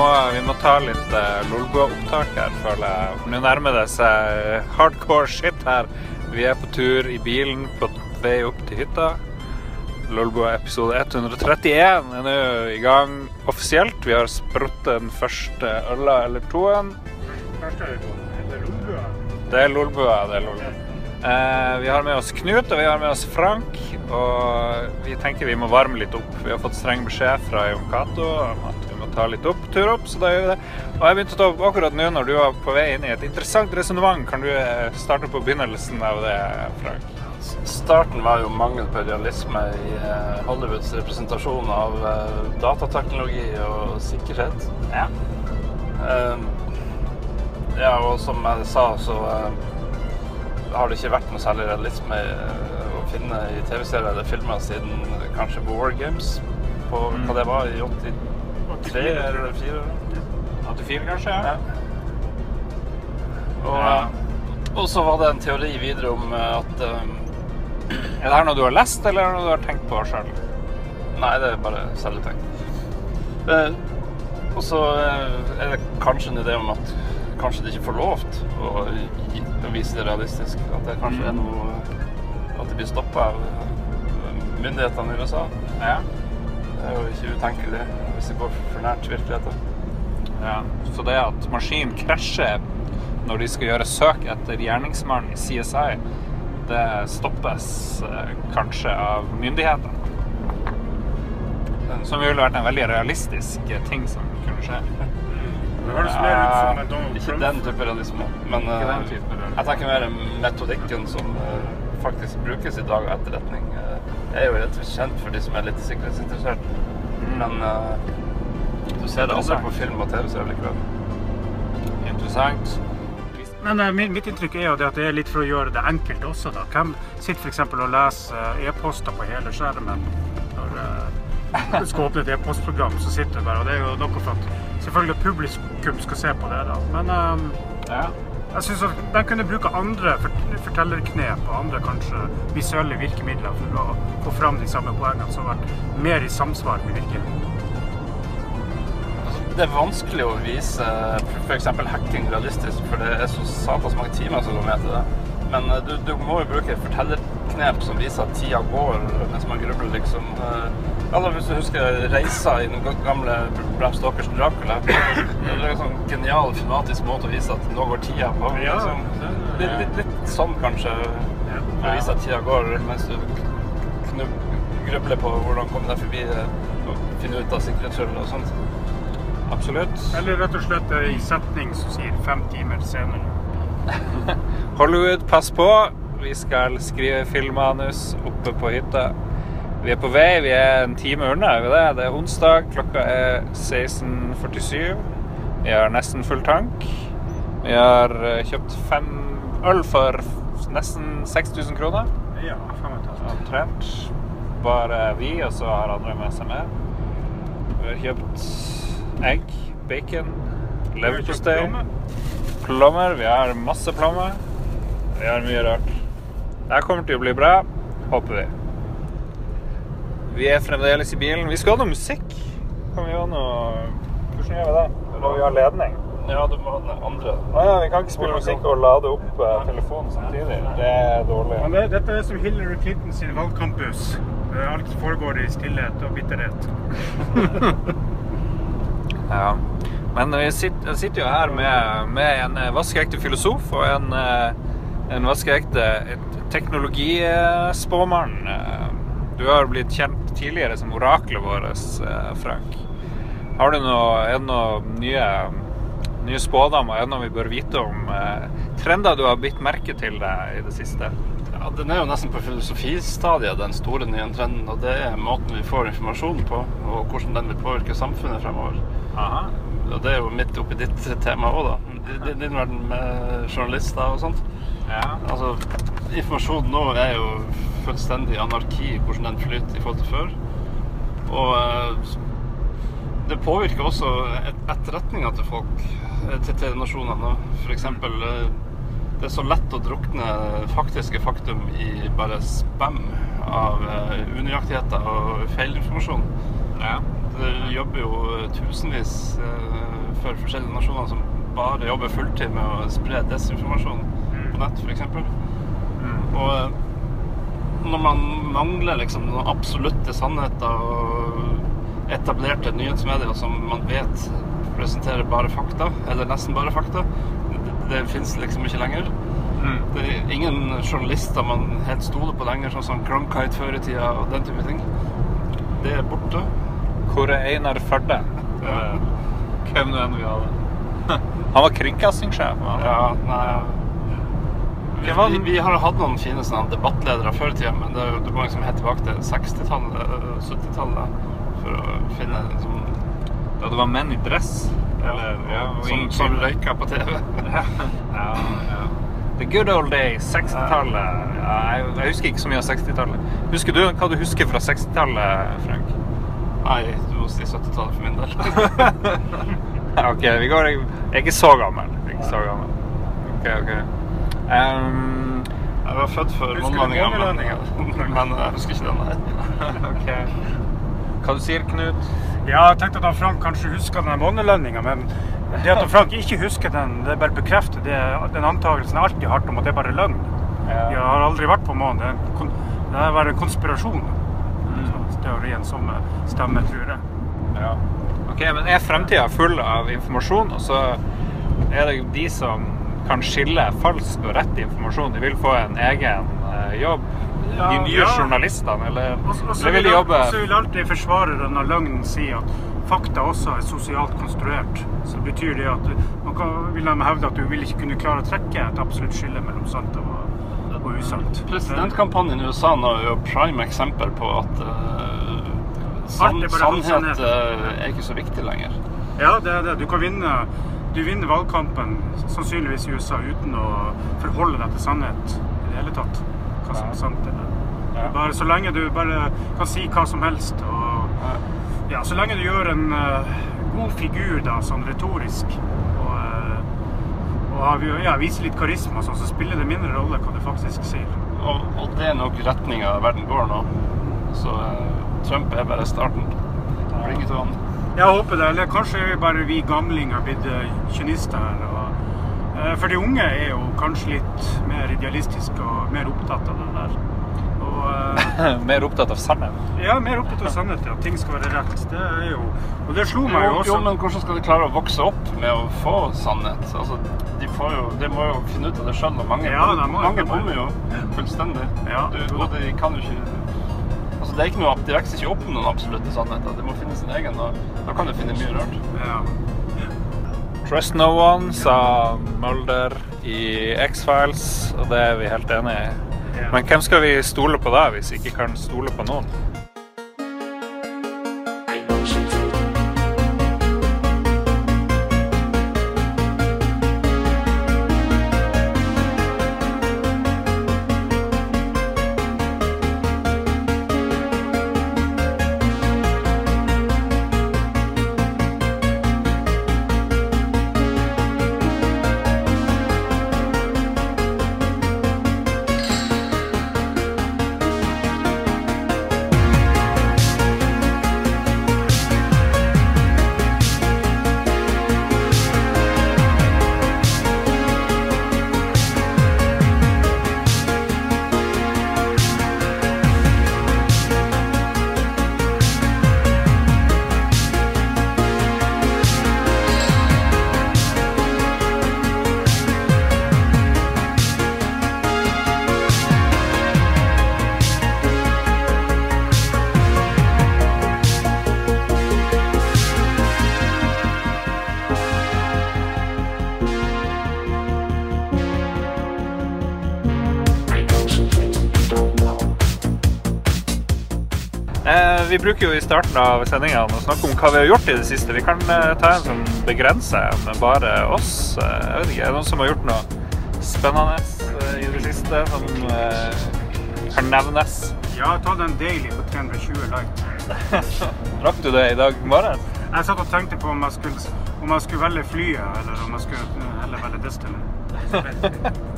må, vi må ta litt uh, Lolbua-opptak her, føler jeg. Nå nærmer det seg hardcore shit her. Vi er på tur i bilen på vei opp til hytta. Lolbua episode 131 er nå i gang offisielt. Vi har sprutt den første øla eller toen. Det er Lolbua. Det er Lolbua. Eh, vi har med oss Knut og vi har med oss Frank. Og vi tenker vi må varme litt opp. Vi har fått streng beskjed fra Jon Cato om at ta litt opp, tur opp, så da gjør vi det. Og jeg begynte å ta opp akkurat nå når du var på vei inn i et interessant resonnement. Kan du eh, starte på begynnelsen av det, Frank? Starten var jo mangel på realisme i eh, Hollywoods representasjon av eh, datateknologi og sikkerhet. Ja. Eh, ja, og som jeg sa, så har det ikke vært noe særlig realisme å finne i TV-serier eller filmer siden kanskje War Games, på Mm. hva det var, i 83 eller 4? 84, kanskje? Ja. Og, Ja. og så var det en teori videre om eh, at um, Er det her noe du har lest, eller er det noe du har tenkt på sjøl? Nei, det er bare selvtenkt. Uh, og så eh, er det kanskje en idé om at kanskje de ikke får lov til å, å vise det realistisk. At det kanskje er noe At det blir stoppa av eh, myndighetene i USA. Ja. Det er jo ikke utenkelig hvis det går for nært virkeligheten. ja. Så det at maskinen krasjer når de skal gjøre søk etter gjerningsmannen i CSI, det stoppes eh, kanskje av myndighetene. Som ville vært en veldig realistisk eh, ting som kunne skje. Det høres mer ut som en Donald Ikke den type realisme, men eh, jeg tenker mer metodikken som eh, faktisk brukes i dag av etterretning. Jeg er jo rett og slett kjent for de som er litt sikkerhetsinteressert. Men uh, du ser det aldri på film og TV-serier likevel. Interessant. Men uh, mitt inntrykk er jo det at det er litt for å gjøre det enkelt også. da. Hvem sitter f.eks. og leser eh, e-poster på hele skjermen når eh, du skal åpne et e-postprogram? så sitter du bare, og Det er jo noe for at selvfølgelig publikum skal se på det. da. Men eh, Ja. Jeg syns at de kunne bruke andre fortellerknep og andre kanskje visuelle virkemidler for å få fram de samme poengene som har vært mer i samsvar med virkeligheten. Det er vanskelig å vise f.eks. hacking realistisk, for det er så satans mange timer som går med til det. Men eh, du, du må jo bruke fortellerknep som viser at tida går mens man grubler, liksom. Eh, Eller hvis du husker reisa i den gamle Bram Stokers Dracula. Det er en sånn genial filmatisk måte å vise at nå går tida på. Ja, Liksom. Litt, litt, litt sånn kanskje, å vise at tida går mens du knu- grubler på hvordan komme deg forbi og finne ut av sikkerhetshull og sånt. Absolutt. Eller rett og slett ei setning som sier fem timer senere. Hollywood, pass på. Vi skal skrive filmmanus oppe på hytta. Vi er på vei. Vi er en time unna. er vi Det Det er onsdag. Klokka er 16.47. Vi har nesten full tank. Vi har eh, kjøpt fem øl for nesten 6000 kroner. Ja. Omtrent. Bare vi, og så har andre med seg med. Vi har kjøpt egg, bacon, leverpostei, plommer. Vi har masse plommer. Vi har mye rart. Det her kommer til å bli bra, håper vi. Vi er fremdeles i bilen. Vi skal ha noe musikk. Kan vi ha noe Hvordan gjør vi det? Må vi ha ledning? Ja, du må ha den andre. Ah, ja, vi kan ikke spille musikk og lade opp eh, telefonen samtidig. Det er dårlig. Men det, dette er som Hillary Clinton sin valgkampbuss. Eh, Alt foregår i stillhet og bitterhet. Ja. Men jeg sitter, sitter jo her med, med en eh, vaskeekte filosof og en, eh, en vaskeekte teknologispåmann. Du har blitt kjent tidligere som oraklet vårt, eh, Frank. Har du noe, er det noen nye, nye spådommer? Er det noe vi bør vite om eh, trender du har bitt merke til deg i det siste? Ja, Den er jo nesten på filosofistadiet, den store nye trenden. Og det er måten vi får informasjon på, og hvordan den vil påvirke samfunnet fremover. Aha. Og det er jo midt oppi ditt tema òg, da. Din verden med journalister og sånt. Ja. Altså, informasjon nå er jo fullstendig anarki, hvordan den flyter i forhold til før. Og eh, det påvirker også et- etterretninga til folk, eh, til, til nasjonene. F.eks. Det er så lett å drukne faktiske faktum i bare spam av eh, unøyaktigheter og feilinformasjon. ja. Det jobber jo tusenvis eh, for forskjellige nasjoner som bare jobber fulltid med å spre desinformasjon på nett, f.eks. Og eh, når man mangler liksom noen absolutte sannheter og etablerte nyhetsmedier som man vet presenterer bare fakta, eller nesten bare fakta, det, det fins liksom ikke lenger. Det er ingen journalister man helt stoler på lenger, sånn som Cronkite før i tida og den type ting. Det er borte. Hvor er Einar Førde? Ja. Hvem nå enn vi hadde. Han var kringkastingssjef. Ja, nei vi, vi, vi har hatt noen fine sånne debattledere før i tida, men det det må liksom helt tilbake til 60-tallet, øh, 70-tallet for å finne liksom, Da det var menn i dress. Eller, ja, som, som røyka på TV. ja, ja. The good old days. 60-tallet. Ja, jeg, jeg husker ikke så mye av 60-tallet. Husker du hva du husker fra 60-tallet, Frank? Nei, du må si 70-tallet for min del. OK, vi går Jeg er ikke så gammel. Ikke så gammel. OK, OK. Ehm, Jeg var født før månelandinga, men, men jeg husker ikke den her. okay. Hva du sier Knut? Ja, jeg tenkte at han Frank kanskje husker den månelandinga, men det at han Frank ikke husker den, det bare bekrefter det, den antakelsen jeg alltid har hatt om at det er bare løgn. Jeg har aldri vært på månen. Det er, en kon- det er bare en konspirasjon. Mm. Teorien som stemmer, tror jeg. Ja. Ok, men er fremtida full av informasjon, og så er det de som kan skille falsk og rett informasjon. De vil få en egen eh, jobb. Ja, de nye ja. journalistene, eller, Og så- eller vil de vil, jobbe så vil alltid forsvareren av løgnen si at fakta også er sosialt konstruert. Så betyr det at man kan, vil de hevde at du vil ikke kunne klare å trekke et absolutt skille mellom sant og, og usant. Presidentkampanjen i USA nå er jo prime eksempel på at uh, san, er sannhet eh, er ikke så viktig lenger. Ja, det er det. Du kan vinne, du vinner valgkampen sannsynligvis i USA uten å forholde deg til sannhet i det hele tatt. Hva som er sant eller Ja. Bare så lenge du bare kan si hva som helst og Ja, så lenge du gjør en uh, god figur da, sånn retorisk, og, uh, og ja, viser litt karisma, sånn, så spiller det mindre rolle hva du faktisk sier. Og, og det er nok retninga verden går nå. Så uh, Trump er bare starten. Bring it on. Jeg håper det. Eller kanskje er bare vi gamlinger blitt eh, kynister her. Og, eh, for de unge er jo kanskje litt mer idealistiske og mer opptatt av det der. Og eh, mer opptatt av sannhet. ja, mer opptatt av sannhet. At ting skal være rett. Det er jo Og det slo meg jo Jo, også. jo, men hvordan skal de klare å vokse opp med å få sannhet? Altså, de, får jo, de må jo finne ut av det sjøl, og mange, Ja, de må- mange bommer jo fullstendig. Ja. Du, og de kan jo ikke det er ikke noe, de vokser ikke opp med noen absolutte sannheter. De må finne sin egen, og da kan du finne mye rart. Ja. Trust no one, sa Mulder i X-Files, og det er vi helt enig i. Men hvem skal vi stole på da, hvis vi ikke kan stole på noen? Vi bruker jo i starten av sendingene å snakke om hva vi har gjort i det siste. Vi kan eh, ta en som begrenser med bare oss. Eh, jeg vet ikke, Er det noen som har gjort noe spennende eh, i det siste som kan nevnes? Jeg har tatt en daily på 320 light. Rakk du det i dag morges? Jeg satt og tenkte på om jeg skulle, om jeg skulle velge flyet, eller om jeg skulle heller velge Destiny.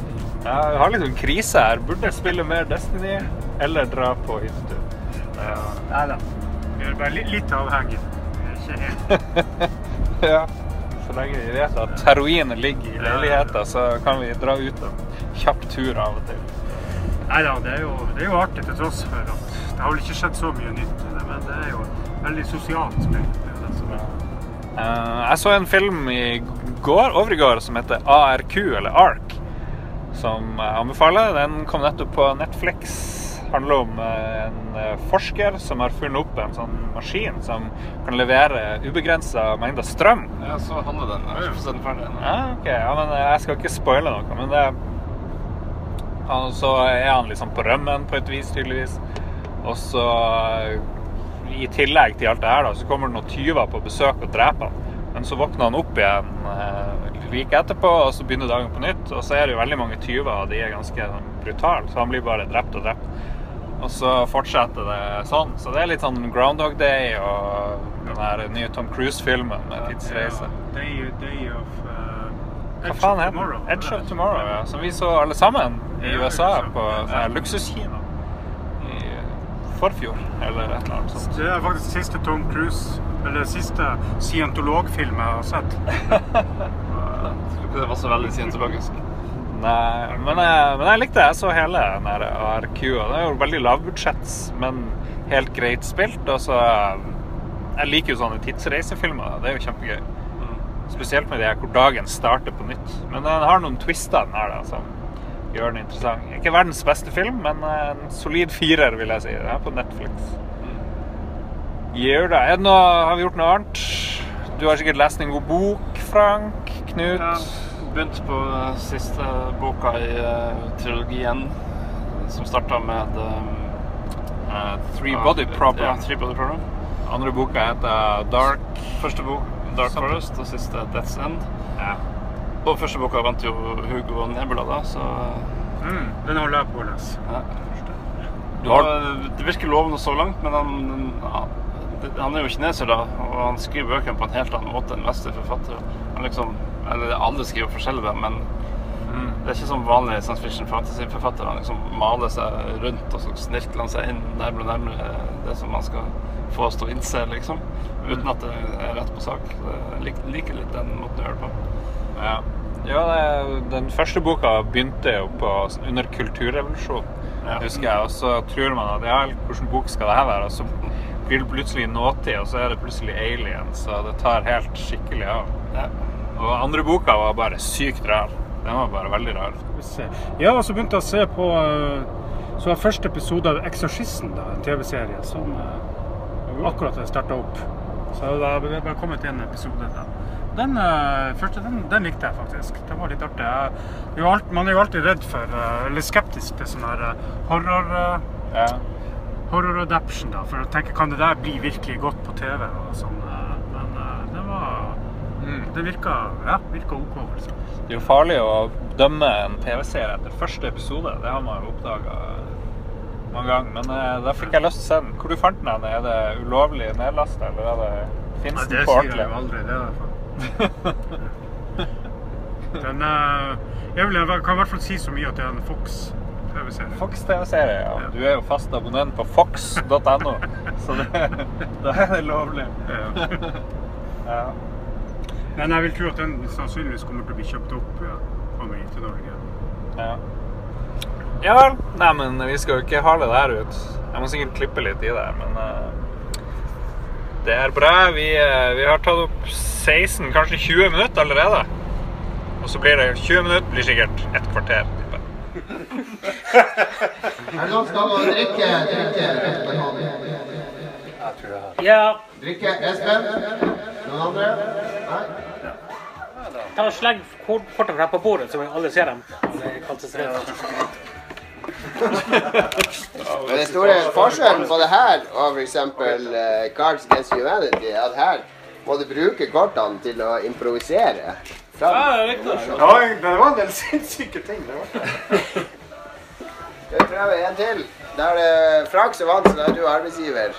Ja, jeg har liksom krise her. Burde jeg spille mer Destiny eller dra på hyttetur? Nei da. Vi er bare litt, litt avhengig. Ikke helt. ja, Så lenge vi vet at heroinen ligger i leiligheten, så kan vi dra ut en kjapp tur av og til. Nei da, det er, jo, det er jo artig til tross for at det har vel ikke skjedd så mye nytt i det, men det er jo veldig sosialt spill. Er- Eh, jeg så en film i går, over i går som heter ARQ, eller ARK, som jeg anbefaler. Den kom nettopp på Netflix. Handler om eh, en eh, forsker som har funnet opp en sånn maskin som kan levere ubegrensa mengder strøm. Ja, så handler den. Jeg har ikke sett den ferdig ennå. Ja, okay. Ja, men jeg skal ikke spoile noe, men det han, så er han liksom på rømmen på et vis, tydeligvis. Og så, i tillegg til alt det her, da, så kommer det noen tyver på besøk og dreper han. Men så våkner han opp igjen eh, like etterpå, og så begynner dagen på nytt. Og så er det jo veldig mange tyver, og de er ganske brutale, så han blir bare drept og drept. Og så fortsetter det sånn. Så det er litt sånn Groundhog Day og den der nye Tom Cruise-filmen med tidsreise. Day, day of uh, Hva faen heter Tomorrow. den? Edge of Tomorrow, ja. Som vi så alle sammen i USA på her luksuskino i forfjor, eller et eller annet sånt. Det er faktisk siste Tom Cruise, eller siste scientologfilm jeg har sett. Jeg tror ikke det var så veldig scientologisk. Men jeg, men jeg likte det. Jeg så hele den ARQ. og Det er jo veldig lavbudsjetts, men helt greit spilt. Og så Jeg liker jo sånne tidsreisefilmer. Det er jo kjempegøy. Spesielt med det hvor dagen starter på nytt. Men den har noen twister, den her, da, som gjør den interessant. Ikke verdens beste film, men en solid firer, vil jeg si. Den er på Netflix. Gjør det. Er det noe, har vi gjort noe annet? Du har sikkert lest en god bok, Frank? Knut? Ja, begynt på siste boka i eh, trilogien, som starta med uh, Three Body Problem. Ja, Three Body Problem. Andre boka heter Dark. Første bok Dark Sant. Forest, og siste Death's End. Ja. Og første boka vant jo Hugo Nebula, da, så Mm, den holder jeg på å lese. ja. Har- Det virker lovende så langt, men han, han, han er jo kineser, da, og han skriver bøkene på en helt annen måte enn vestlige forfattere. Han liksom, eller alle skriver forskjellig, da, men Mm. det er ikke som vanlige science fiction fantasy-forfattere. Liksom maler seg rundt, og så snirkler han seg inn nærmere og nærmere det som man skal få oss til å innse, liksom. Uten at det er rett på sak. Jeg lik- liker litt den måten å gjøre det på. Ja. ja det, den første boka begynte jo på, under kulturrevolusjonen, Ja. husker jeg. Og så tror man at ja, hvilken bok skal det her være? Og så blir det plutselig nåtid, og så er det plutselig aliens, så det tar helt skikkelig av. Ja. Og andre boka var bare sykt rar. Den var bare veldig rar. Ja, og så begynte jeg å se på eh, Så var første episode av 'Eksorsisten', da, en TV-serie som eh, akkurat er starta opp. Så da er det bare kommet en episode. Da. Den, uh, første, den, den likte jeg faktisk. Det var litt artig. Jeg, alt, man er jo alltid redd for, uh, eller skeptisk til sånn her horror... Ja. horror adaption, da, for å tenke kan det der bli virkelig godt på TV. og sånn, eh, Men eh, det var Mm. Det virka ja, virka OK. Altså. Det er jo farlig å dømme en TV-serie etter første episode. Det har man jo oppdaga mange ganger. Men eh, da fikk jeg lyst til å se den. Hvor du fant den? Er det ulovlig nedlasta, eller er det fins det den på sier jeg jo aldri. Det er i. Den eh, jeg, vil, kan i hvert fall si så mye at det er en Fox TV-serie. Fox TV-serie, ja. Ja. Du er jo fast abonnent på fox.no, så det, da er det lovlig. Ja. Ja. Men jeg vil tro at den sannsynligvis kommer til å bli kjøpt opp ja, kommer hit til Norge. Ja. ja vel. Nei, men vi skal jo ikke hale det her ut. Jeg må sikkert klippe litt i det, men uh, det er bra. Vi, uh, vi har tatt opp 16, kanskje 20 minutter allerede. Og så blir det 20 minutter, blir sikkert et kvarter. Er det noen som skal ha drikke? Drikke? Ja, Drikke? Espen? Noen andre? Nei? ta og Slegg kort- kortene her på bordet, så alle ser dem. Det er. Men den store forskjellen på det her og f.eks. Uh, Cards Against Humanity, er at her må du bruke kortene til å improvisere. Fram. Ja, det var en del sinnssyke ting. det var. Skal vi prøve en til? Da er det Frank som vant, så da er du arbeidsgiver.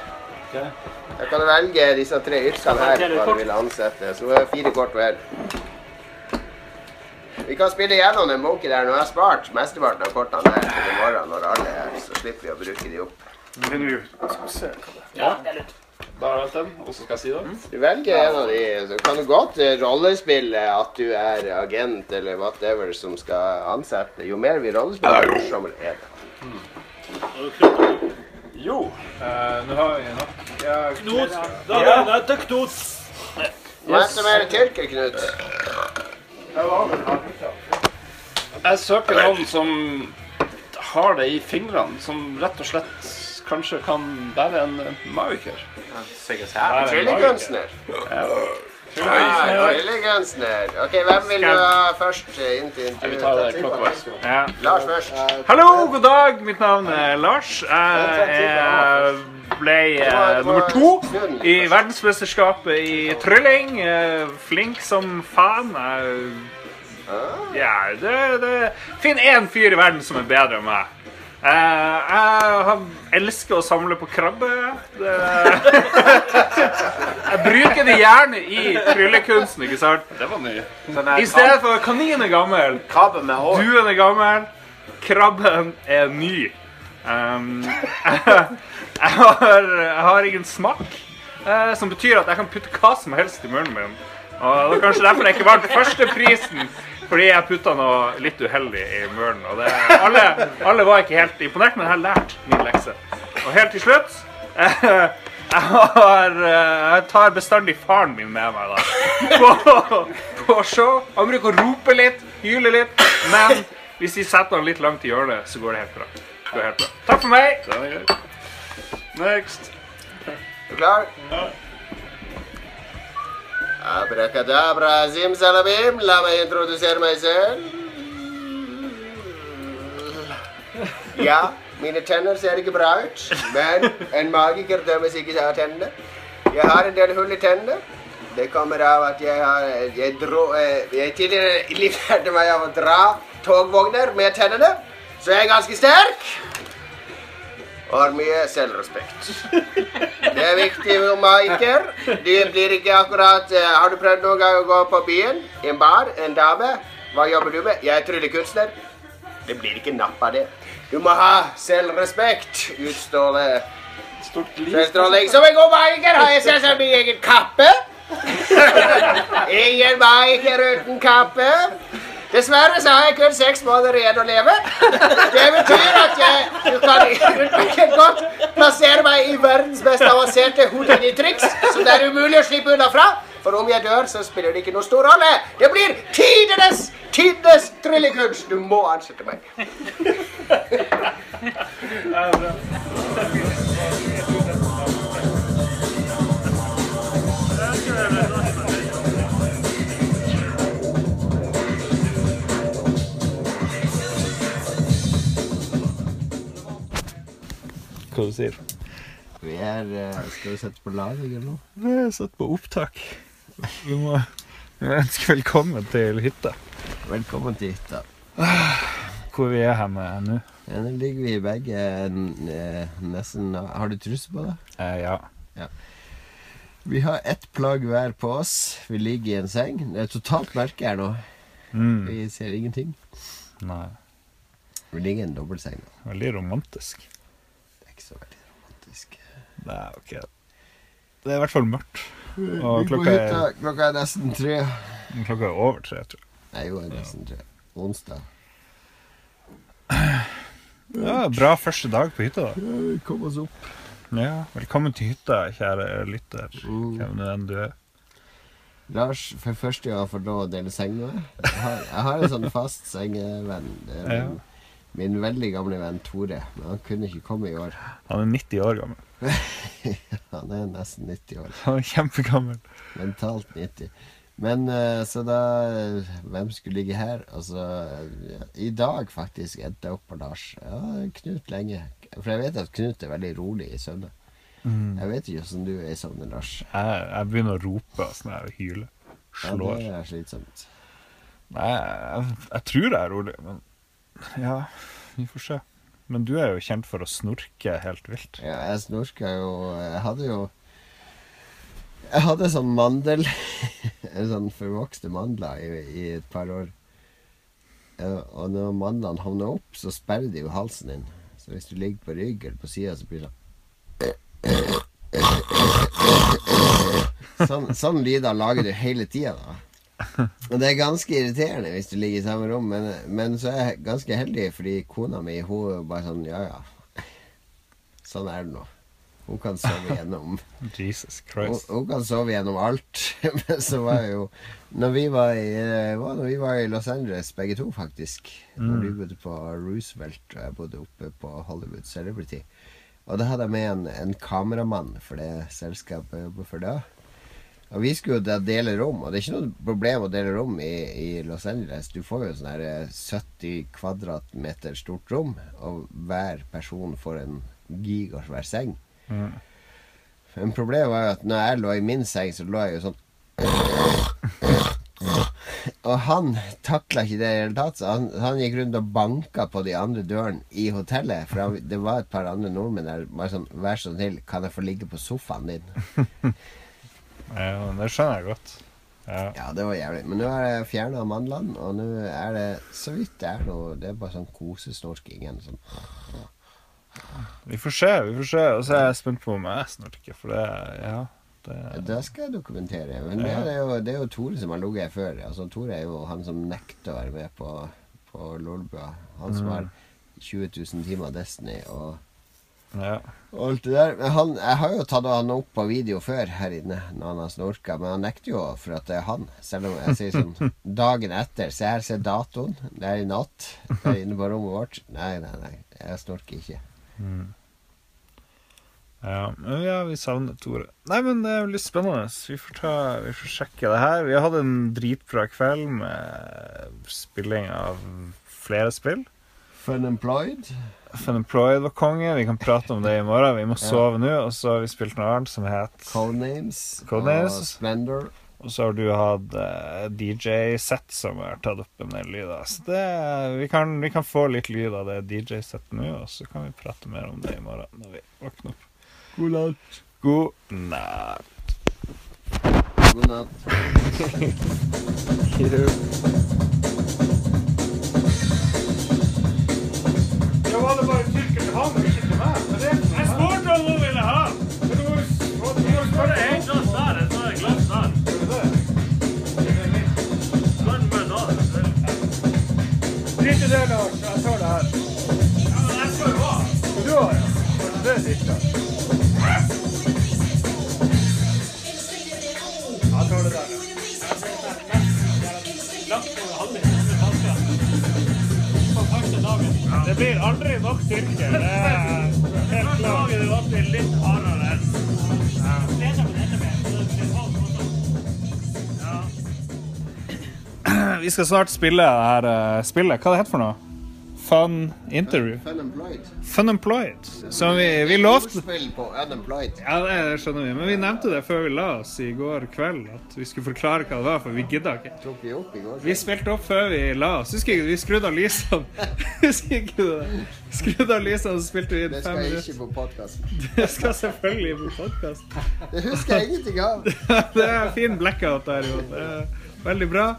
Da kan velge disse tre yrkene her hva du vil ansette. Så er fire kort hver. Vi kan spille gjennom den Monkey der. Nå har jeg spart mesteparten av kortene der til i morgen når alle er her. Så slipper vi å bruke de opp. Men nå skal se hva det. Ja, det er. Da har jeg valgt den, og så skal jeg si det. Du velger en av de, så kan du godt eh, rollespille at du er agent eller whatever som skal ansette. Jo mer vi rollespiller, jo morsommere er det. Jo. Eh, Nå har vi nok Knut. Da er det til Knut. Hva er det med er tyrker, Knut? Jeg søker noen som har det i fingrene, som rett og slett kanskje kan være en mauker. Tryllekunstner. Ja, tryllekunstner. Ok, hvem vil du ha først eh, inn til Vi tar det klokkevis. ja. Lars først. Hallo, god dag. Mitt navn er Lars. Jeg er- ble eh, nummer to i verdensmesterskapet i trylling. Eh, Flink som faen. Jeg- Ja, det, det Finn én fyr i verden som er bedre enn meg. Eh, jeg elsker å samle på krabbe. Det, jeg bruker det gjerne i tryllekunsten, ikke sant? Det var ny. I stedet for kaninen er gammel, Krabbe med hår. Duen er gammel, krabben er ny. Um, jeg, har, jeg har ingen smak, uh, som betyr at jeg kan putte hva som helst i munnen min. Og det er kanskje derfor jeg ikke vant førsteprisen, fordi jeg putta noe litt uheldig i munnen. Og det, alle, alle var ikke helt imponert, men jeg har lært min lekse. Og helt til slutt uh, jeg, har, eh, jeg tar bestandig faren min med meg da. På, på show. Han bruker å rope litt, hyle litt, men hvis de setter han litt langt i hjørnet, så går det helt bra. Det hjelpe. Takk for meg. Den er grei. Next. Er du klar? Abrakadabra, zimzalabim, La meg introdusere meg selv. Ja, mine tenner ser ikke bra ut, men en magiker dømmes ikke av tennene. Jeg har en del hull i tennene. Det kommer av at jeg har Jeg, dro, eh, jeg tidligere livnærte meg av å dra togvogner med tennene, så jeg er ganske sterk. Og har mye selvrespekt. Det er viktig for maiker. Det blir ikke akkurat eh, Har du prøvd noen gang å gå på byen? I en bar? En dame? Hva jobber du med? Jeg er tryllekunstner. Det blir ikke napp av det. Du må ha selvrespekt. Utstråle Stort selvstråling. Som en god maiker har jeg selvsagt min egen kappe. Ingen maiker uten kappe. Dessverre så har jeg kun seks måneder igjen å leve. Det betyr at jeg du kan ikke godt plassere meg i verdens mest avanserte Houdini-triks, som det er umulig å slippe unna fra. For om jeg dør, så spiller det ikke noe stor rolle. Det blir tidenes, tidenes tryllekunst. Du må ansette meg. Hva du sier Vi er eh, Skal vi sette på lag eller noe? Vi er satt på opptak. Vi må ønske velkommen til hytta. Velkommen til hytta. Hvor vi er hen nå. Ja, Nå ligger vi begge eh, nesten Har du truse på deg? Eh, ja. Vi har ett plagg hver på oss. Vi ligger i en seng. Det er totalt mørke her nå. Mm. Vi ser ingenting. Nei. Vi ligger i en dobbeltseng. Veldig romantisk. Det er ikke så veldig romantisk. Nei, ok. Det er i hvert fall mørkt. Og klokka er. Klokka er nesten tre. klokka er over tre, tror jeg. Nei, jo, er nesten tre. Onsdag. Ja, bra første dag på hytta, da. Kom oss opp. Ja, velkommen til hytta, kjære lytter. Mm. Hvem det enn du er. Lars, for første gang får lov å dele seng med meg. Jeg har, en sånn fast sengevenn. Er Ja. Min, veldig gamle venn Tore. Men han kunne ikke komme i år. Han er 90 år gammel. Han er nesten 90 år. Han er kjempegammel. Mentalt 90. Men eh, så da eh, Hvem skulle ligge her? Altså I dag faktisk endte jeg opp på Lars. Ja, Knut lenge. For jeg vet at Knut er veldig rolig i søvne. Jeg vet ikke åssen du er i søvne, Lars. Jeg, jeg begynner å rope og sånn her hyle. Slår. Ja, det er slitsomt. Nei, jeg, jeg tror jeg er rolig, men ja, vi får se. Men du er jo kjent for å snorke helt vilt. Ja, jeg snorka jo Jeg hadde jo Jeg hadde sånn mandel sånn forvokste mandler i, i et par år. Og når mandlene havner opp, så sperrer de jo halsen din. Så hvis du ligger på rygg eller på sida, så blir det sånn Sånn, sånn lyder lager du hele tida, da. Og det er ganske irriterende hvis du ligger i samme rom, men, men så er jeg ganske heldig, fordi kona mi hun bare sånn Ja, ja. Sånn er det nå. Hun kan sove gjennom Jesus Christ. hun kan sove gjennom alt. Men så var jo Når vi var i, eh, var når vi var i Los Angeles, begge to, faktisk Når du bodde på Roosevelt, og jeg bodde oppe på Hollywood Celebrity. Og da hadde jeg med en, en kameramann for det selskapet jeg jobber for da. Og vi skulle jo dele rom, og det er ikke noe problem å dele rom i, i Los Angeles. Du får jo sånn her eh, 70 kvadratmeter stort rom, og hver person får en gigasvær seng. Men problemet var jo at når jeg lå i min seng, så lå jeg jo sånn Og han takla ikke det i det hele tatt, så han, han gikk rundt og banka på de andre dørene i hotellet. For han, det var et par andre nordmenn der. Bare sånn Vær så snill, kan jeg få ligge på sofaen din? Ja, det skjønner jeg godt. Ja. Ja, det var jævlig. Men nå er det fjerna mandlene, og nå er det så vidt det er noe Det er bare sånn kosesnorking. Sånn. Vi får se, vi får se. Og så er jeg spent på om jeg snorker, for det Ja. Det, Det skal jeg dokumentere. Men det, er jo, det er jo Tore som har ligget her før. Altså, Tore er jo han som nekter å være med på, på Lolbua. Han som har 20 000 timer Destiny og ja. alt det der. Men han, jeg har jo tatt han opp på video før her inne når han har snorka, men han nekter jo for at det er han. Selv om jeg sier sånn dagen etter. Se her, se datoen. Det er i natt. Det er inne på rommet vårt. Nei, nei, nei. Jeg snorker ikke. Ja, men ja, vi savner Tore. Nei, men det er jo litt spennende. Vi får, ta, vi får sjekke det her. Vi har hatt en dritbra kveld med spilling av flere spill. Fun Employed var konge. Vi kan prate om det i morgen. Vi må sove nå. Og så har vi spilt noe annet som het Codenames. Codenames. Og Splendor. Og så har du hatt uh, DJ-sett som har tatt opp en del lyder. Så det, vi, kan, vi kan få litt lyd av det DJ-settet nå, og så kan vi prate mer om det i morgen når vi våkner opp. God natt. God natt. God natt. Ja, var det bare tyrker til han, ikke til meg? Jeg spurte om hun ville ha! Men du må jo spørre en glass der, et sånt glass der. Bland med da. Drit i det, Lars. Jeg tar det her. Ja, men jeg skal jo ha. Skal du ha, ja? Det er siste. Jeg tar det der. Langt over Det blir aldri nok styrke. Det er helt klart. Det var. Vi skal snart spille det her eh, spillet. Hva er det heter for noe? Fun Interview. Funemployed. Fun Employed. Som vi, vi lovte. Ja, det skjønner vi. Men vi nevnte det før vi la oss i går kveld. At vi skulle forklare hva det var, for vi gidda ikke. Vi spilte opp før vi la oss. Husker ikke, vi skrudde av lysene. Husker ikke du det? Skrudde av lysene, så spilte vi inn Det fem skal jeg skal ikke på podkasten. Det skal selvfølgelig på podkast. Det husker jeg ingenting av. Det er fin blackout der, jo. Det veldig bra.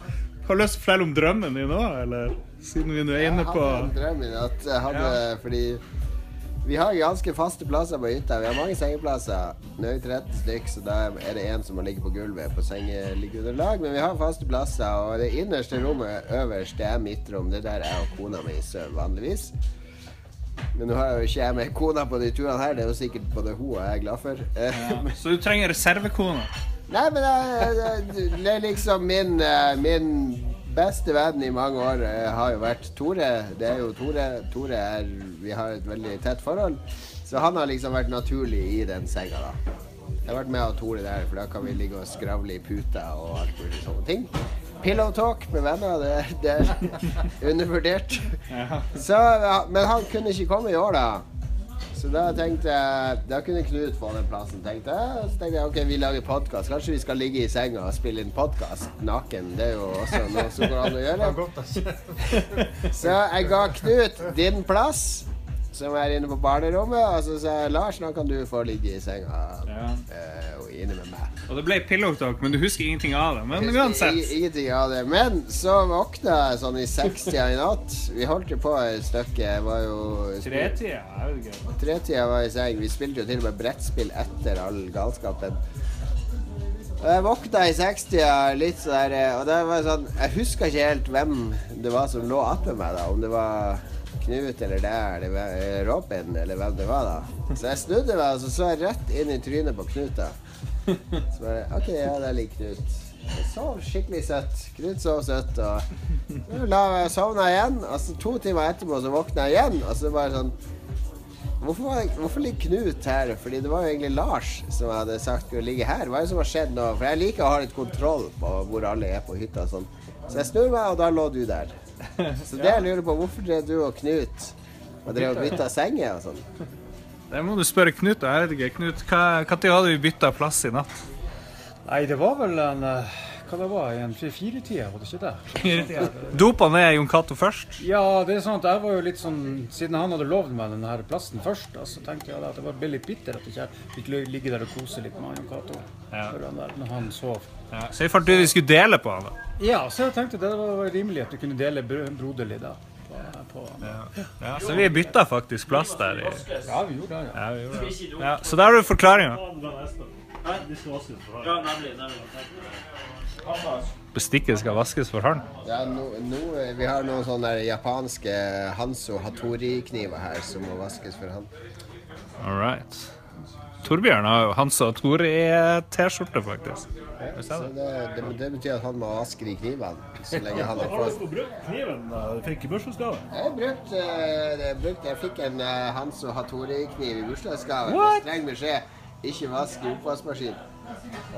Har du lyst til å fortelle om drømmen din nå, eller? Siden vi nå er inne på Jeg hadde en drøm i natt. Hadde, fordi vi har ganske faste plasser på hytta. Vi har mange sengeplasser. Nå er vi 13 stykk, så da er det en som må ligge på gulvet på sengeliggeunderlag. Men vi har faste plasser, og det innerste rommet øverst, det er mitt rom. Det er der jeg og kona mi sover vanligvis. Men nå har jeg jo ikke jeg med kona på de turene her. Det er jo sikkert både hun og jeg er glad for. Ja, Så du trenger reservekone? Nei, men det, det er liksom min, eh, min beste venn i mange år eh, har jo vært Tore. Det er jo Tore. Tore er Vi har et veldig tett forhold. Så han har liksom vært naturlig i den senga, da. Jeg har vært med av Tore der, for da kan vi ligge og skravle i puta og alt mulig sånne ting. Pillow talk med venner, det, det er undervurdert. Så, men han kunne ikke komme i år, da. Så da tenkte jeg Da kunne Knut få den plassen. Tenkte jeg. Så tenkte jeg ok, vi lager podkast. Kanskje vi skal ligge i senga og spille inn podkast naken. Det er jo også noe som går an å gjøre. Så jeg ga Knut din plass, som er inne på barnerommet. Og så sa jeg Lars, nå kan du få ligge i senga Ja. uh, og inne med meg. Og det ble pillow talk, men du husker ingenting av det. Men uansett. Ingenting av det. Men så våkna jeg sånn i sekstida i natt. Vi holdt jo på et stykke. Jeg var jo Tretida? Jeg vet ikke. Tretida var i seng. Vi spilte jo til og med brettspill etter all galskapen. Og jeg våkna i 60-tida litt sånn der Og det var sånn Jeg husker ikke helt hvem det var som lå attmed meg, da. Om det var Knut eller det, eller Robin, eller hvem det var, da. Så jeg snudde meg, og så så jeg rett inn i trynet på Knut, da. Så bare OK, ja, det er lik Knut. Jeg sov skikkelig søtt. Knut sov søtt, og så la jeg sovna igjen. Og så to timer etterpå så våkna jeg igjen, og så bare sånn Hvorfor, jeg- hvorfor ligger Knut her? Fordi det var jo egentlig Lars som hadde sagt skulle ligge her. Hva er det som har skjedd nå? For jeg liker å ha litt kontroll på hvor alle er på hytta og sånn. Så jeg snur meg, og da lå du der. Så det jeg lurer på, hvorfor drev du og Knut og drev og bytta senger og sånn? Det må du spørre Knut. Jeg vet ikke, Knut, hva- Når hadde vi bytta plass i natt? Nei, det var vel en eh, Hva det var? En tre-fire-tida, var det ikke det? Dopa ned Jon Cato først. Ja, det er sånn at jeg var jo litt sånn Siden han hadde lovd meg denne her plassen først, da, så tenkte jeg at det var litt bitter at jeg ikke fikk ligge der og kose litt med Jon Cato Ja. før han der, når han sov. Ja. Så jeg fant ut vi skulle dele på han. da. Ja, så jeg tenkte det var rimelig at du kunne dele bro- broderlig da. På, på. Ja, så vi bytta faktisk plass der. I, Ja, vi gjorde det, ja. ja, vi gjorde det. Ja, så der har du forklaringa. Bestikket skal vaskes for hånd. Ja, nå, nå, vi har noen sånne japanske Hanso Hattori-kniver her som må vaskes for han. All right. Torbjørn har jo Hans og i t-skjorte faktisk. Så det, det, det betyr at han må vaske de knivene så lenge han er brukt Kniven fikk i bursdagsgave. Jeg brukte, jeg, brukte, jeg fikk en Hans og Hattori-kniv i bursdagsgave med streng beskjed ikke vask i oppvaskmaskinen.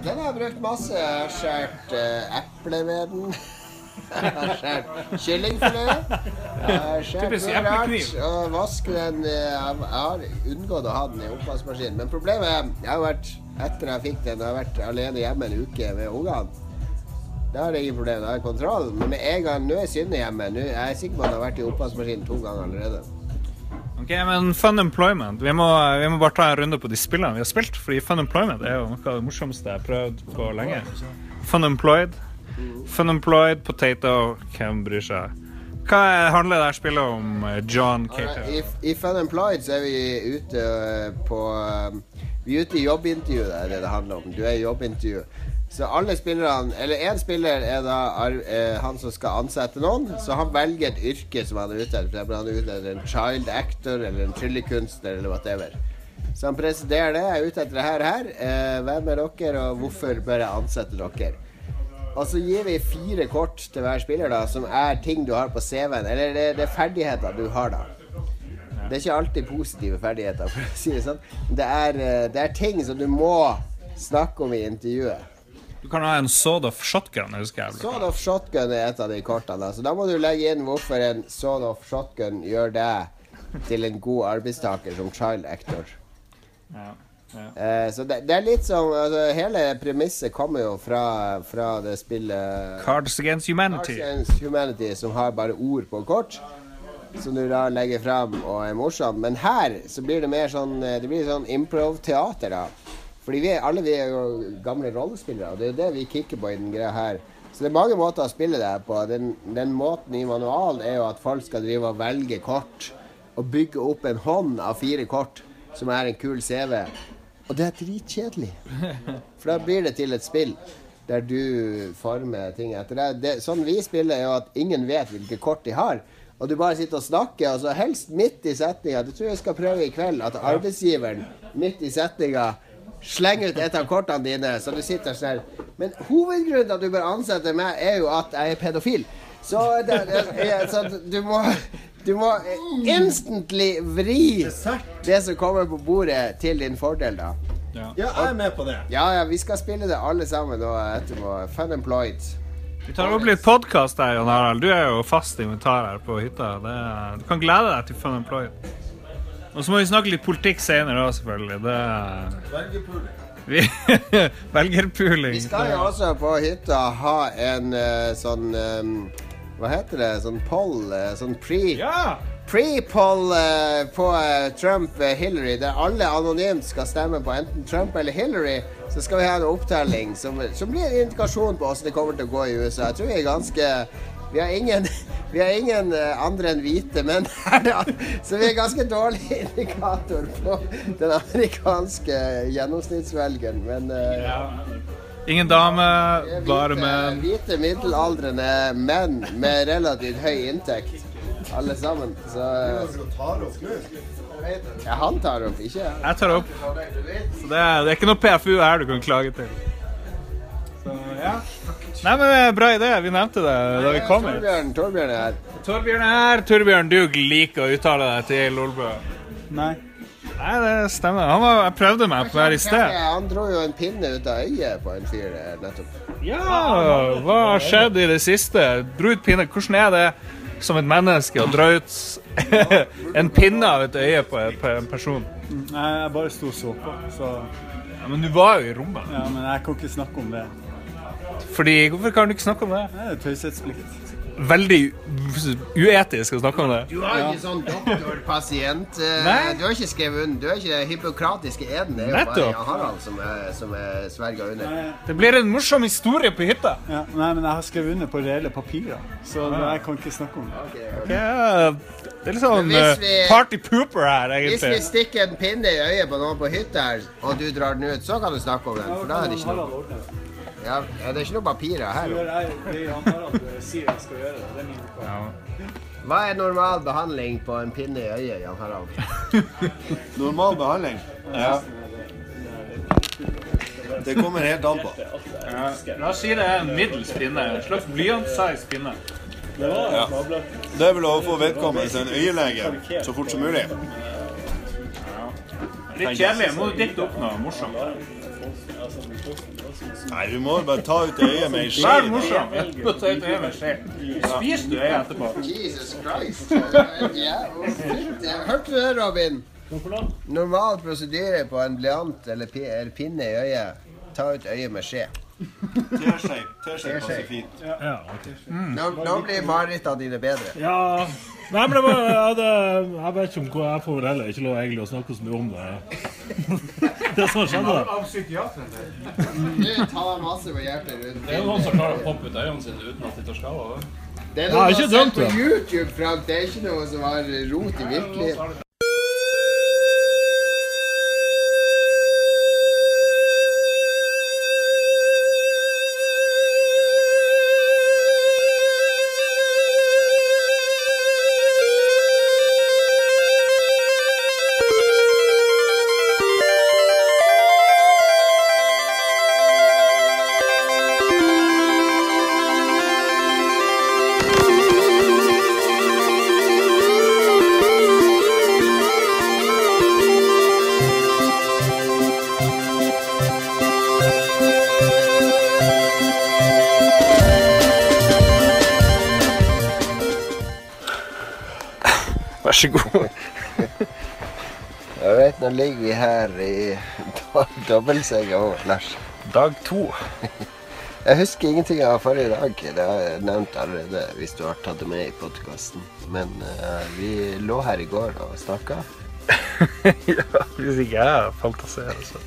Den har jeg brukt masse. Jeg har skåret uh, eple med den. Jeg har skåret kyllingfilet. Jeg har skåret rart. Og vask den eh, jeg har unngått å ha den i oppvaskmaskinen. Men problemet er jeg har vært etter jeg fikk den, jeg har vært alene hjemme en uke med ungene. Da har jeg ingen problemer, da har jeg kontroll. Men med en gang nå er Synne hjemme. Nå er jeg sikker på at han har vært i oppvaskmaskinen to ganger allerede. Ok, men Fun Employment Vi må, vi må bare ta en runde på de spillene vi har spilt. Fordi Fun Employment er jo noe av det morsomste jeg har prøvd på lenge. Fun Employed. Fun Employed, Potato, hvem bryr seg? Hva er- handler det her spillet om? eh, John Cato? I, I Fun Employed så er vi ute øh, på øh, Vi er ute i jobbintervju, det er det det handler om. Du er i jobbintervju. Så alle spillerne Eller én spiller er da er eh, han som skal ansette noen. Så han velger et yrke som han er ute etter. For han er ute etter en child actor eller en tryllekunstner eller whatever. Så han presiderer det. Jeg er ute etter det her her. Eh, hvem er dere, og hvorfor bør jeg ansette dere? Og så gir vi fire kort til hver spiller, da, som er ting du har på CV-en. Eller det, det er ferdigheter du har, da. Det er ikke alltid positive ferdigheter, for å si det sånn. Det er, eh, det er ting som du må snakke om i intervjuet. Du kan ha en Sword of Shotgun. husker jeg Sword of shotgun er et av de kortene. Så da må du legge inn hvorfor en sword of shotgun gjør deg til en god arbeidstaker som child actor. Ja. Eh, så det, det er litt som altså, Hele premisset kommer jo fra, fra det spillet Cards Against Humanity. Cards Against Humanity, som har bare ord på kort. Som du da legger fram og er morsom. Men her så blir det mer sånn eh, Det blir sånn improv-teater, da. Fordi vi er, alle vi er jo gamle rollespillere, og det er jo det vi kikker på i den greia her. Så det er mange måter å spille det her på. Den, den måten i manualen er jo at folk skal drive og velge kort. Og bygge opp en hånd av fire kort, som er en kul CV. Og det er dritkjedelig. For da blir det til et spill der du former ting etter deg. det. Sånn vi spiller, er jo at ingen vet hvilke kort de har. Og du bare sitter og snakker, og så helst midt i setninga. Det tror jeg skal prøve i kveld. At arbeidsgiveren midt i setninga slenger ut et av kortene dine, så du sitter sånn her. Men hovedgrunnen til at du bør ansette meg, er jo at jeg er pedofil. Så, det, det, så du må du må instantly vri det som kommer på bordet, til din fordel, da. Ja, jeg er med på det. Ja, ja, vi skal spille det alle sammen nå etterpå. Fun employed. Vi tar opp litt podkast her, Jan Harald. Du er jo fast inventar her på hytta. Det, du kan glede deg til Fun Employed. Og så må vi snakke litt politikk senere òg, selvfølgelig. Det Velgerpuling. vi, Velgerpuling. Vi skal jo også på hytta ha en eh, sånn eh, Hva heter det? Sånn poll? eh, sånn pre... Ja! Pre-poll eh, på eh, Trump-Hillary, der alle anonymt skal stemme på enten Trump eller Hillary, så skal vi ha en opptelling som, som blir en indikasjon på hvordan det kommer til å gå i USA. Jeg tror vi er ganske Vi har ingen, vi har ingen eh, andre enn hvite menn her, da. Så vi er ganske dårlig indikator på den amerikanske gjennomsnittsvelgeren. Men ja. Ingen dame, bare menn. hvite middelaldrende menn med relativt høy inntekt. Alle sammen. Så Ja, han tar opp, ikke jeg. Jeg tar opp. Så det er, det er ikke noe PFU her du kan klage til. Så, ja. Nei, men Bra idé. Vi nevnte det da vi kom hit. Torbjørn, Torbjørn er her. Torbjørn er her. Torbjørn, du liker å uttale deg til Lolbø. Nei. Nei, det stemmer. Han var, jeg prøvde meg på her i sted. Han dro jo en pinne ut av øyet på en fyr nettopp. Ja, hva har skjedd i det siste? Dro ut pinne. Hvordan er det som et menneske og dra ut en pinne av et øye på en, på en person? Nei, jeg bare sto og så på. Så Ja, men du var jo i rommet. ja, men jeg kan ikke snakke om det. Fordi, Hvorfor kan du ikke snakke om det? Det er taushetsplikt. Veldig uetisk å snakke om det. Du har ikke sånn doktor-pasient eh. Du har ikke skrevet under. Du har ikke den hippokratiske eden. Det er jo bare Harald som er, som er sverga under. Det blir en morsom historie på hytta. Ja, nei, men jeg har skrevet under på reelle papirer, så jeg kan ikke snakke om det. Ja, det er litt sånn eh, vi- party pooper her, egentlig. Hvis vi stikker en pinne i øyet på noen på hytta her, og du drar den ut, så kan du snakke om den. For da er det ikke noe, ja, ja, det er ikke noe papirer her. Gjør jeg det Harald sier jeg skal gjøre. Det det er min oppgave. Hva er normal behandling på en pinne i øyet, Jan Harald? Normal behandling? Ja. Det kommer helt an på. La oss si det er en middels pinne. En slags blyantsize pinne. Ja. Det er vel å få vedkommende en øyelege så fort som mulig. Litt kjedelig. Må du dikte opp noe morsomt. Nei, du må bare ta ut øyet med ei skje. Vær morsom. Ta ut øyet med skje. Spiser du øyet etterpå? Jesus Christ. Ja. Hørte du det, Robin? Normal prosedyre på en blyant eller, pinne i øyet. Ta ut øyet med skje. Teskje. Passer fint. Ja, ok. Nå, nå blir marerittene dine bedre. Ja Nei, men det var, ja, det, jeg vet ikke om hva jeg får heller ikke lov egentlig å snakke så mye om det. Det som skjedde, da. Av psykiateren din. Du tar masse på hjertet rundt. Det er jo noen som klarer å poppe ut øynene sine uten at de tar skade. Det er noe du har sett på. YouTube, Frank. Det er ikke noe som har rot i virkeligheten. Så god. Vet, nå ligger vi her i dobbeltsenga vår, Lars. Dag to. Jeg husker ingenting av forrige dag. Det har jeg nevnt allerede hvis du har tatt det med i podkasten. Men uh, vi lå her i går og snakka. ja, hvis ikke jeg fantaserer, så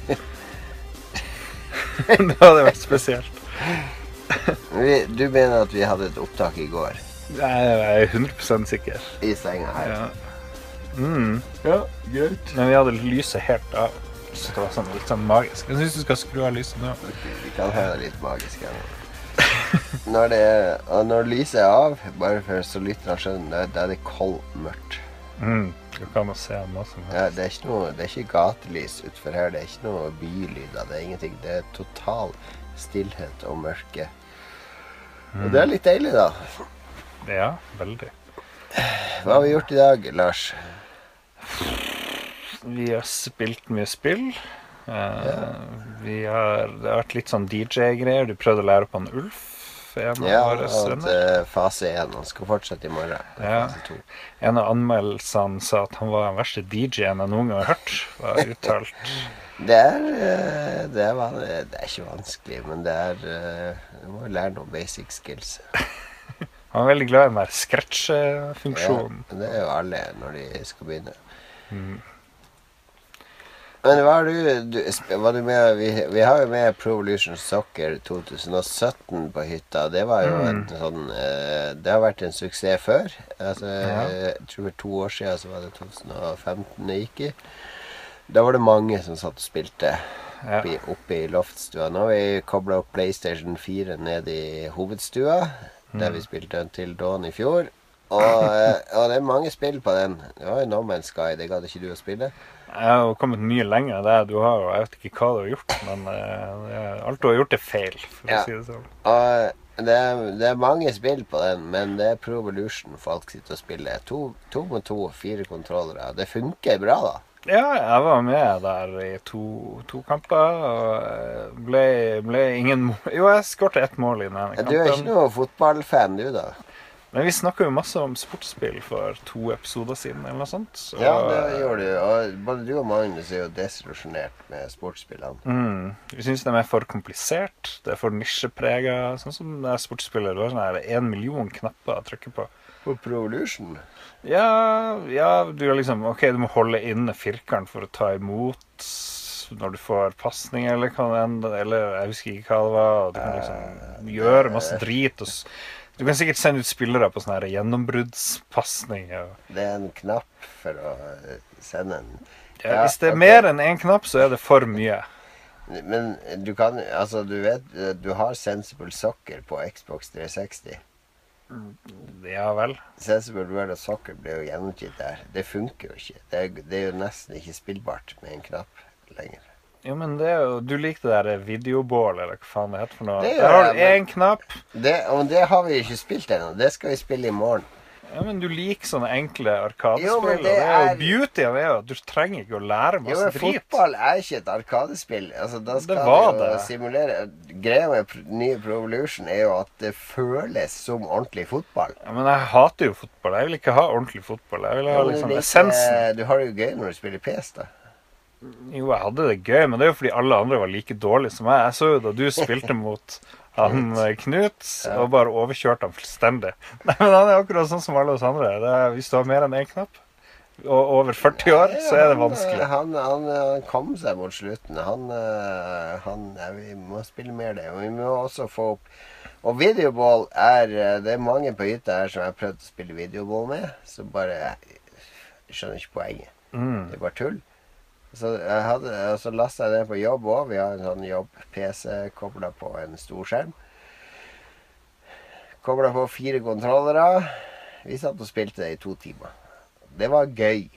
Det hadde vært spesielt. Vi, du mener at vi hadde et opptak i går Jeg er 100 sikker. i senga her? Ja. Mm. Ja, greit. Men vi hadde lyset helt av. Så det var sånn, litt sånn magisk. Jeg syns du skal skru av lyset nå. Vi kan ha det litt magisk her nå. Når, det er, og når lyset er av, bare for så lytterne skjønner, da- da er det koldmørkt. Mm. Du kan se noe som helst. Ja, det, er ikke noe, det er ikke gatelys utfor her. Det er ikke noe bylyder. Det er ingenting. Det er total stillhet og mørke. Og det er litt deilig, da. Ja, veldig. Hva har vi gjort i dag, Lars? Vi har spilt mye spill. Eh, vi har, det har vært litt sånn DJ-greier. Du prøvde å lære opp han Ulf. En av Ja, våre sønner. eh, fase én. Han skal fortsette i morgen. Ja. En av anmeldelsene sa at han var den verste DJ-en jeg noen gang har hørt. Var uttalt. Det er, eh, det, er, det er ikke vanskelig, men det er Du må jo lære noen basic skills. Han er veldig glad i den der Ja, scratch-funksjonen. det er jo alle når de skal begynne. Mm. Men hva har du, du var du med, vi, vi har jo med Pro Evolution Soccer 2017 på hytta. Det var jo Mm. et sånn eh, Det har vært en suksess før. Altså, Ja. Jeg tror for to år siden så var det 2015 det gikk i. Da var det mange som satt og spilte. Ja. Oppe i loftstua. Nå har vi kobla opp PlayStation 4 ned i hovedstua, der Mm. vi spilte den til Dawn i fjor. Og, eh, og det er mange spill på den. Det var jo No Man's Sky, det gadd ikke du å spille. Jeg har jo kommet mye lenger det du har, og jeg vet ikke hva du har gjort, men uh, alt du har gjort, er feil, for Ja. å si det sånn. Og det er, det er mange spill på den, men det er Pro Evolution folk sitter og spiller. To, to mot to, fire kontrollere. Det funker bra, da. Ja, jeg var med der i to, to kamper, og eh, ble, ble ingen mål Jo, jeg skårte ett mål i den ene Du er ikke noe fotballfan, du, da? Men vi snakka jo masse om sportsspill for to episoder siden, eller noe sånt. Så, Ja, det gjør du. Og både du og Magnus er jo desillusjonert med sportsspillene. Mm. Vi syns de er for komplisert. Det er for nisjeprega. Sånn som det er sportsspillet. Du har sånn én million knapper å trykke på. På Pro Evolution? Ja, ja, du er liksom OK, du må holde inne firkant for å ta imot når du får pasning, eller hva det enn Eller jeg husker ikke hva det var. og Du kan liksom gjøre masse drit. Og du kan sikkert sende ut spillere på sånne gjennombruddspasning. Det er en knapp for å eh, sende en Ja, Ja, hvis det er okay. mer enn én knapp, så er det for mye. Men du kan Altså, du vet eh, Du har Sensible Soccer på Xbox 360. Ja vel. Sensible World of Soccer ble jo gjennomgitt der. Det funker jo ikke. Det er, det er jo nesten ikke spillbart med en knapp lenger. Jo, men det er jo Du liker det der videoball, eller hva faen det heter for noe. Det Der gjør har du jeg, men- én knapp. Det, og det har vi ikke spilt ennå. Det skal vi spille i morgen. Ja, men du liker sånne enkle arkadespill. men det er jo er- Beautyen det, at du trenger ikke å lære Jo, masse men drit. fotball er ikke et arkadespill. Altså, da skal Det var du jo det. simulere Greia med nye Pro Evolution er jo at det føles som ordentlig fotball. Ja, men jeg hater jo fotball. Jeg vil ikke ha ordentlig fotball. Jeg vil ha Ja, liksom det er essensen. Du har det jo gøy når du spiller PS, da. Jo, jeg hadde det gøy, men det er jo fordi alle andre var like dårlige som meg. Jeg så jo da du spilte mot han Knut, Knut, og bare overkjørte han fullstendig. Nei, men Han er akkurat sånn som alle oss andre. Det er, hvis du har mer enn én knapp, og over 40 år, så er det vanskelig. Han, han, han kom seg mot slutten. Han, eh, han ja, Vi må spille mer det. Og vi må også få opp Og videoball er eh, Det er mange på hytta her som jeg har prøvd å spille videoball med, så bare jeg skjønner ikke poenget. Mm. Det er bare tull. Så, hadde, og så lasta jeg det på jobb òg. Vi har en sånn jobb-PC kobla på en stor skjerm. Kobla på fire kontrollere. Vi satt og spilte det i to timer. Det var gøy.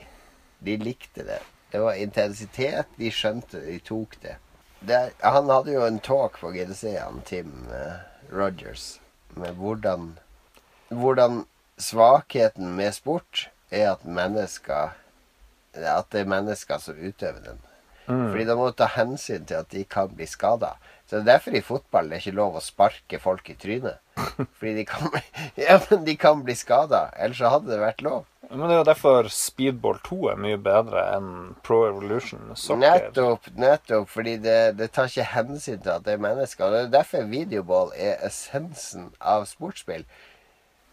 De likte det. Det var intensitet. De skjønte. De tok det. det er- han hadde jo en talk på GDC, han Tim eh, Rogers, med hvordan Hvordan svakheten med sport er at mennesker At det er mennesker som utøver den. Fordi da må du ta hensyn til at de kan bli skada. Så det er derfor i fotball det er ikke lov å sparke folk i trynet. Fordi de kan, ja, men de kan bli skada. Ellers så hadde det vært lov. Men det er jo derfor Speedball 2 er mye bedre enn Pro Evolution Soccer. Nettopp, nettopp. Fordi det, det tar ikke hensyn til at det er mennesker. Og det er derfor videoball er essensen av sportsspill.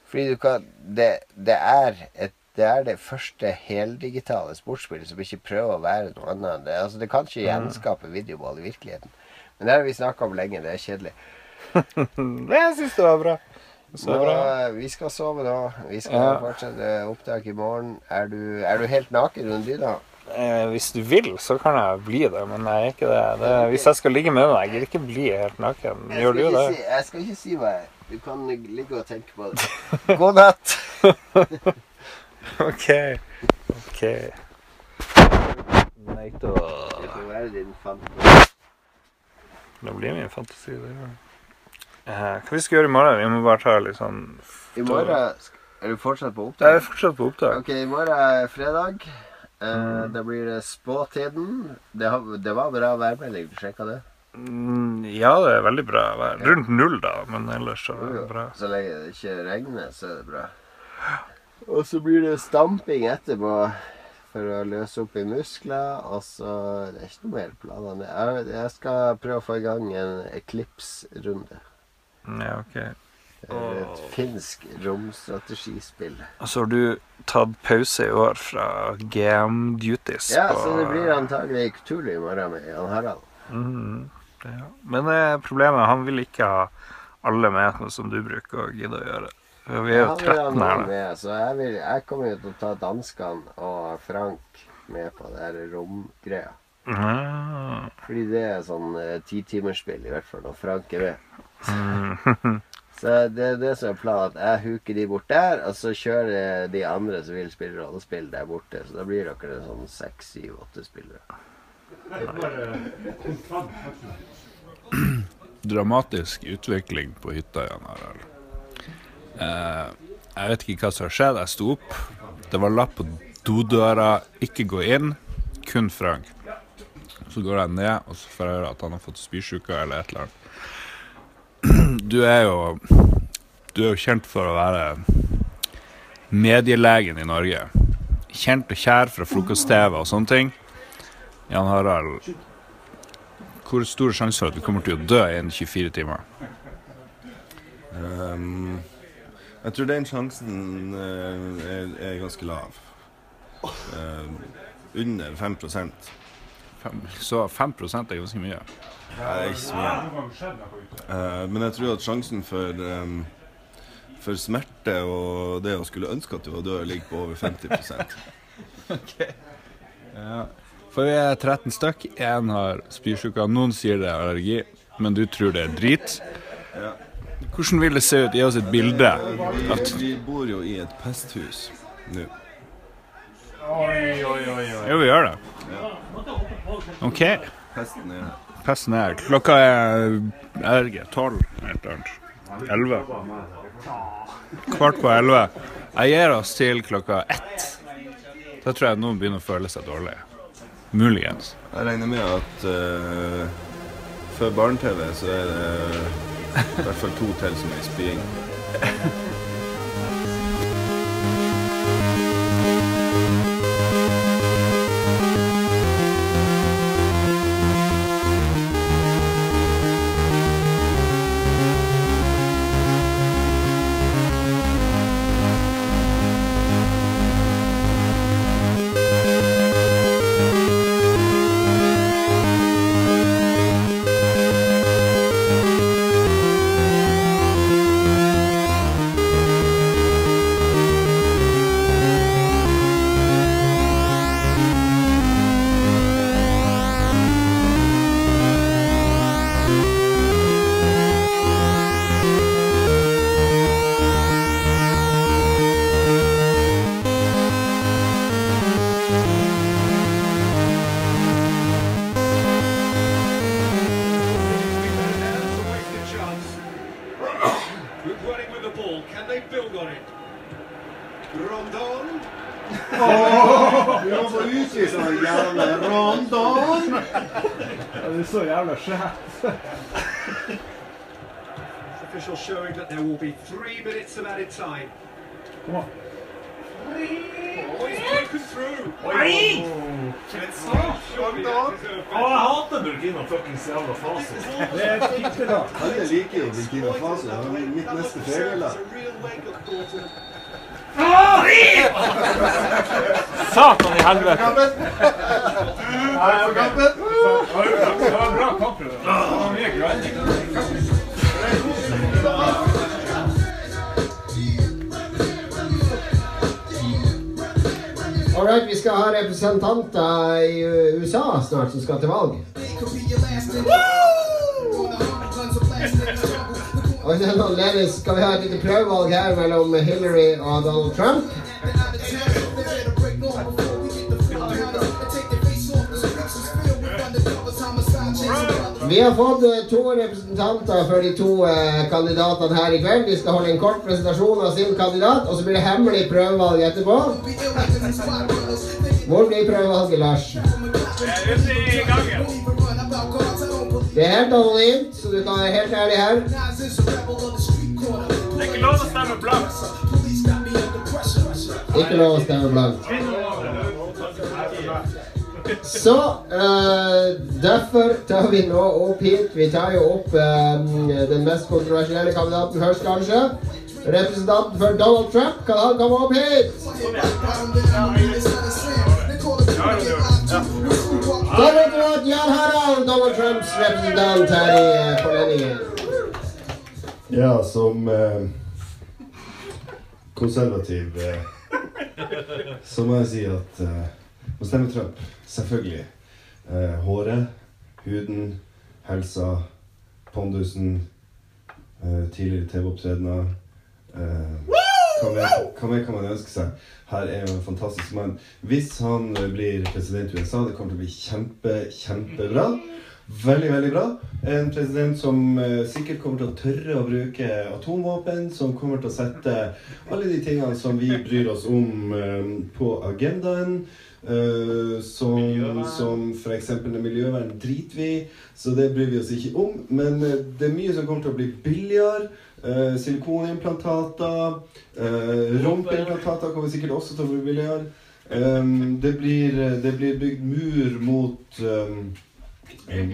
Fordi du kan Det, det er et det er det første heldigitale sportsspillet som ikke prøver å være noe annet. Det, altså, det kan ikke gjenskape videoball i virkeligheten. Men det har vi snakka om lenge. Det er kjedelig. Jeg syns det var bra. Så Nå, bra. vi skal sove nå. Vi skal Ja. fortsette opptak i morgen. Er du, er du helt naken under dyna? Eh, hvis du vil, så kan jeg bli det, men jeg er ikke det. det hvis jeg skal ligge med deg, jeg vil ikke bli helt naken. Gjør du det? Si, jeg skal ikke si hva jeg er. Du kan ligge og tenke på det. God natt. OK. OK. Nei da. Det får være din fantasi. Det blir min fantasi. det gjør. Eh, hva vi skal gjøre i morgen? Vi må bare ta litt sånn I morgen er du fortsatt på Det er fortsatt på opptak. Ok, i morgen er fredag. Eh, Da blir det spåtiden. Det, har, det var bra værmelding. Du sjekka det? Mm, ja, det er veldig bra vær. Rundt null, da, men ellers så er det bra. Så lenge det ikke regner, så er det bra. Og så blir det stamping etterpå for å løse opp i muskler. Og så Det er ikke noe mer planer. Jeg, jeg skal prøve å få i gang en Eclipse-runde. Ja, ok. Det er et finsk romstrategispill. Og så har du tatt pause i år fra GM Duties. Ja, så det blir antagelig Cthulhu i morgen med Jan Harald. Mm, ja. Men eh, problemet er han vil ikke ha alle med, noe som du bruker å gidde å gjøre. Vi er jo Han 13 her, da. så jeg, vil, jeg kommer jo til å ta danskene og Frank med på det her romgreia. Ah. Fordi det er sånn eh, titimersspill, i hvert fall når Frank er med. Så det er det som er planen, at jeg huker de bort der, og så kjører de andre som vil spille rollespill der borte. Så da blir dere sånn seks, syv, åtte spillere. dramatisk utvikling på hytta, igjen, Harald. Eh, jeg vet ikke hva som har skjedd. Jeg sto opp. Det var lapp på dodøra 'ikke gå inn', kun Frank. Så går jeg ned, og så får jeg høre at han har fått spysjuke eller et eller annet. Du er jo Du er jo kjent for å være medielegen i Norge. Kjent og kjær fra frokost-TV og sånne ting. Jan Harald hvor stor sjanse for at du kommer til å dø innen 24 timer? Ehm, jeg tror den sjansen eh, er, er ganske lav. Uh, under 5 Fem, så 5 er ganske mye. Det er ikke så mye. Uh, men jeg tror at sjansen for, um, for smerte og det å skulle ønske at du var død, ligger på over 50 Ja. For vi er 13 stykk. Én har spysjuka. Noen sier det er allergi, men du tror det er drit. Ja. Hvordan vil det se ut? Gi oss et bilde. At, vi bor jo i et pesthus nå. Oi, oi, oi. jo, vi gjør det. OK. Pesten er Pesten er Klokka er jeg vet tolv eller annet. Elleve. Kvart på elleve. Jeg gir oss til klokka ett. Da tror jeg noen begynner å føle seg dårlig. Muligens. Jeg regner med at uh, før barne-TV så er det i hvert fall to til som er i spying. Ball. Can they build on it? Rondon. Vi må få utvist den jævla Rondon! Det er så jævla skjært. Official showing that there will be three minutes of added time. Come on. Oh, he's broken through. Nei! It's not. Surely that deserved Å, jeg hater Burkina fuckings jævla Faso. Det er fitteland. Alle liker jo Burkina Faso. Det er mitt neste ferielag. It's a real wake-up call to Satan i helvete! Nei, ok. Det var bra kamp. All right, vi skal ha representanter i USA snart som skal til valg. Og i den anledning skal vi ha et lite prøvevalg her mellom Hillary og Donald Trump. Vi har fått eh, to representanter for de to eh, kandidatene her i kveld. De skal holde en kort presentasjon av sin kandidat, og så blir det hemmelig prøvevalg etterpå. Hvor blir prøvevalget, Lars? Det er helt anonymt, så du kan være helt ærlig her. Det er ikke lov å stemme blankt. Ikke lov å stemme blankt. Så uh, derfor tar vi nå opp hit Vi tar jo opp eh, den mest kontroversielle kandidaten først, kanskje. Representanten for Donald Trump, kan han komme opp hit? Da vet du at Jan Harald, Donald Trumps representant her i eh, forlenningen. Ja, som konservativ så må jeg si at eh, å selvfølgelig. eh, håret, huden, helsa, pondusen, eh, tidligere TV-opptredener. Eh, hva mer, hva mer kan man ønske seg? Her er jo en fantastisk mann. Hvis han blir president i USA, det kommer til å bli kjempe, kjempebra. Veldig, veldig bra. En president som eh, sikkert kommer til å tørre å bruke atomvåpen, som kommer til å sette alle de tingene som vi bryr oss om, eh, på agendaen. som som, som f.eks. miljøvern driter vi så det bryr vi oss ikke om. Men eh, det er mye som kommer til å bli billigere. Silikonimplantater. Rumpeimplantater kommer sikkert også til å bli billigere. Det, blir, det blir bygd mur mot eh,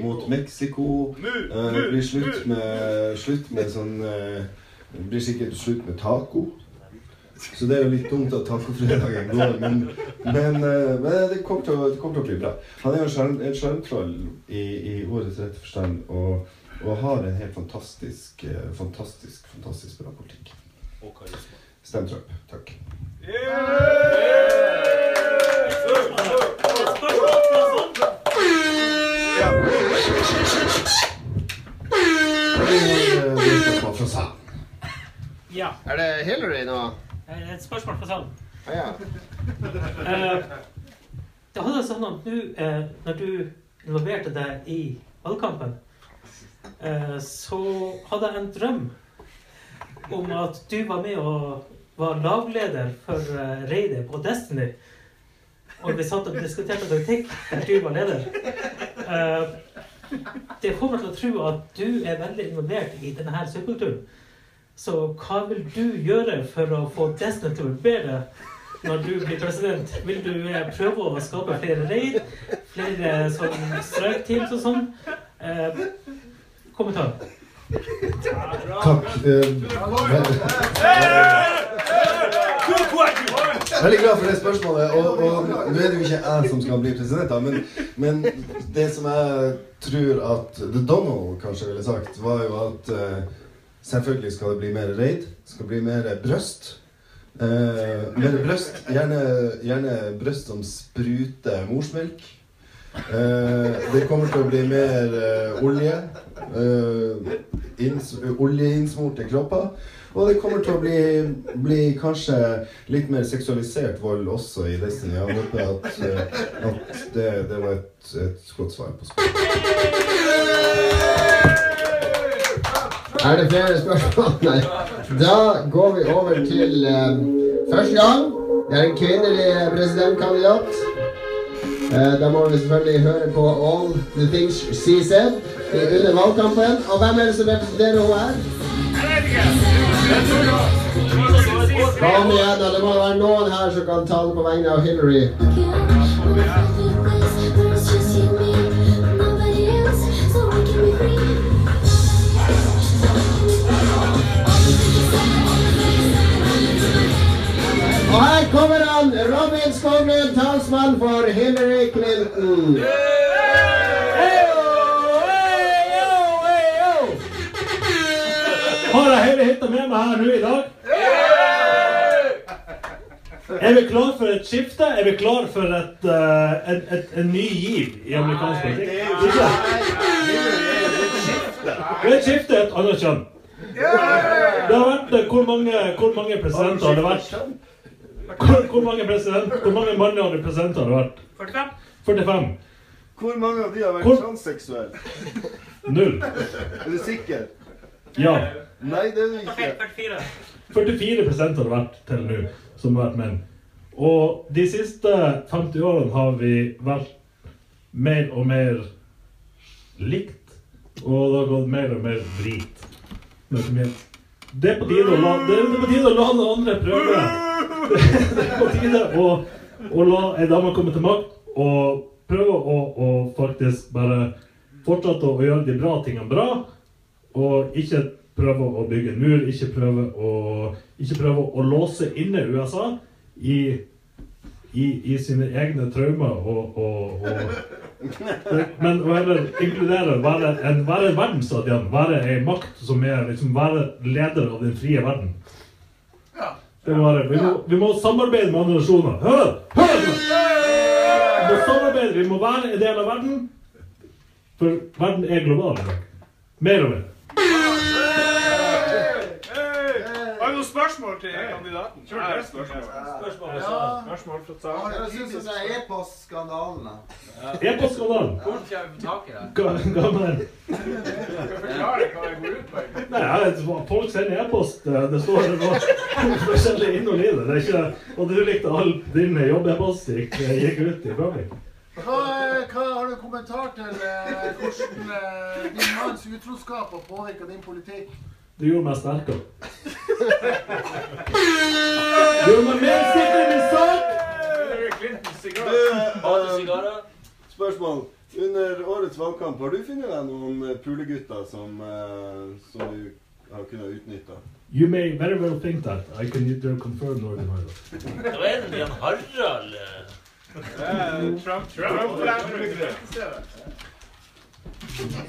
mot Mexico. Eh, det blir slutt med, slutt med sånn eh, Det blir sikkert slutt med taco. Så det er jo litt dumt at tacofredagen går, men, men, eh, men det, kommer til kommer til å bli bra. Han er jo en skjerm- en skjermtroll i, i ordets rette forstand, og, og har en helt fantastisk, eh, fantastisk, fantastisk bra politikk. og Stem Trump. Takk. Fra salen. Ja. Er det Hillary nå? eh, Et spørsmål fra salen. Ah, ja. uh, det hadde sånn at du, uh, når du involverte deg i valgkampen, uh, så hadde jeg en drøm om at du var med og var lagleder for eh, raidet på Destiny. Og vi satt og diskuterte taktikk der du var leder. Eh, det får meg til å tro at du er veldig involvert i denne her subkulturen. Så hva vil du gjøre for å få Destinaturen bedre når du blir president? Vil du eh, prøve å skape flere reir, Flere sånn strike-teams og sånn? Eh, kommentar. Takk. Eh, Veldig glad for det spørsmålet. Og, og nå er det jo ikke jeg som skal bli president, da, men, men det som jeg tror at The Donald kanskje ville sagt, var jo at uh, selvfølgelig skal det bli mer raid. Skal bli mer brøst. Uh, mer brøst. Gjerne, gjerne brøst som spruter morsmelk. Uh, det kommer til å bli mer olje. Uh, inns, oljeinnsmorte kropper. Og det kommer til å bli, bli kanskje litt mer seksualisert vold også i Destiny. Jeg håper at, eh, at det, det var et, et godt svar på spørsmålet. Er det flere spørsmål? Nei. Da går vi over til um, første gang. Det er en kvinnelig presidentkandidat. Uh, da må vi selvfølgelig høre på All the Things She Said under valgkampen. Og hvem er det som representerer henne her? Kom igjen, da. Det må være noen her som kan tale på vegne av Hillary. Og her kommer han, Robin Skoglund, talsmann for Hillary Clinton. Hele hytta med meg her nå i dag? Er vi klar for et skifte? Er vi klar for et, uh, en, et, en ny giv i amerikansk politikk? Det er et skifte, et annet kjønn. Det har vært eh, Hvor mange, hvor mange presidenter har det vært? Hvor, hvor mange president, hvor mange mannlige presidenter har det vært? 45? 45. Hvor mange av de har vært transseksuelle? Null. Er du sikker? Ja. Nei, det er det ikke. 44. 44 har det vært til nå, som har vært menn. Og de siste 50 årene har vi vært mer og mer likt, og det har gått mer og mer drit. Det er på tide å la, det er på tide å la noen andre prøve. Det er på tide å, å la ei dame komme til makt og prøve å, å faktisk bare fortsette å gjøre de bra tingene bra. Og ikke prøve å bygge en mur, ikke prøve å, ikke prøve å låse inne USA i, i, i sine egne traumer og, og, og Men heller inkludere, være en, være en verdensstadion, være en makt som er liksom være leder av den frie verden. Være, vi, må, vi må samarbeide med andre nasjoner. Hør! Hør! Vi må må samarbeide, vi må være en del av verden. For verden er global i dag. Mer og mer. Spørsmål til kandidaten? Kjør det spørsmål. Spørsmål fra salen. Hva syns du om den e-postskandalen? da? E-postskandalen. Hvordan skal vi få tak i det? Hva med den? Forklare hva det går ut på. Nei, folk sender e-post. eh, Det står noe forskjellig innhold i det. det er ikke, og du likte all din jobb-e-post gikk, gikk ut i Framvik. Hva, hva har du en kommentar til eh, hvordan eh, din manns utroskap har påvirka din politikk? Du gjorde meg sterkere. Du gjorde meg mer sikker i min sak! Du, Spørsmål. Under årets valgkamp, har du funnet deg noen eh, pulegutter som, eh, som du har kunnet utnytte? You may very well think that. I can neither confirm nor deny that. Det var en Jan Harald eh, Trump, Trump,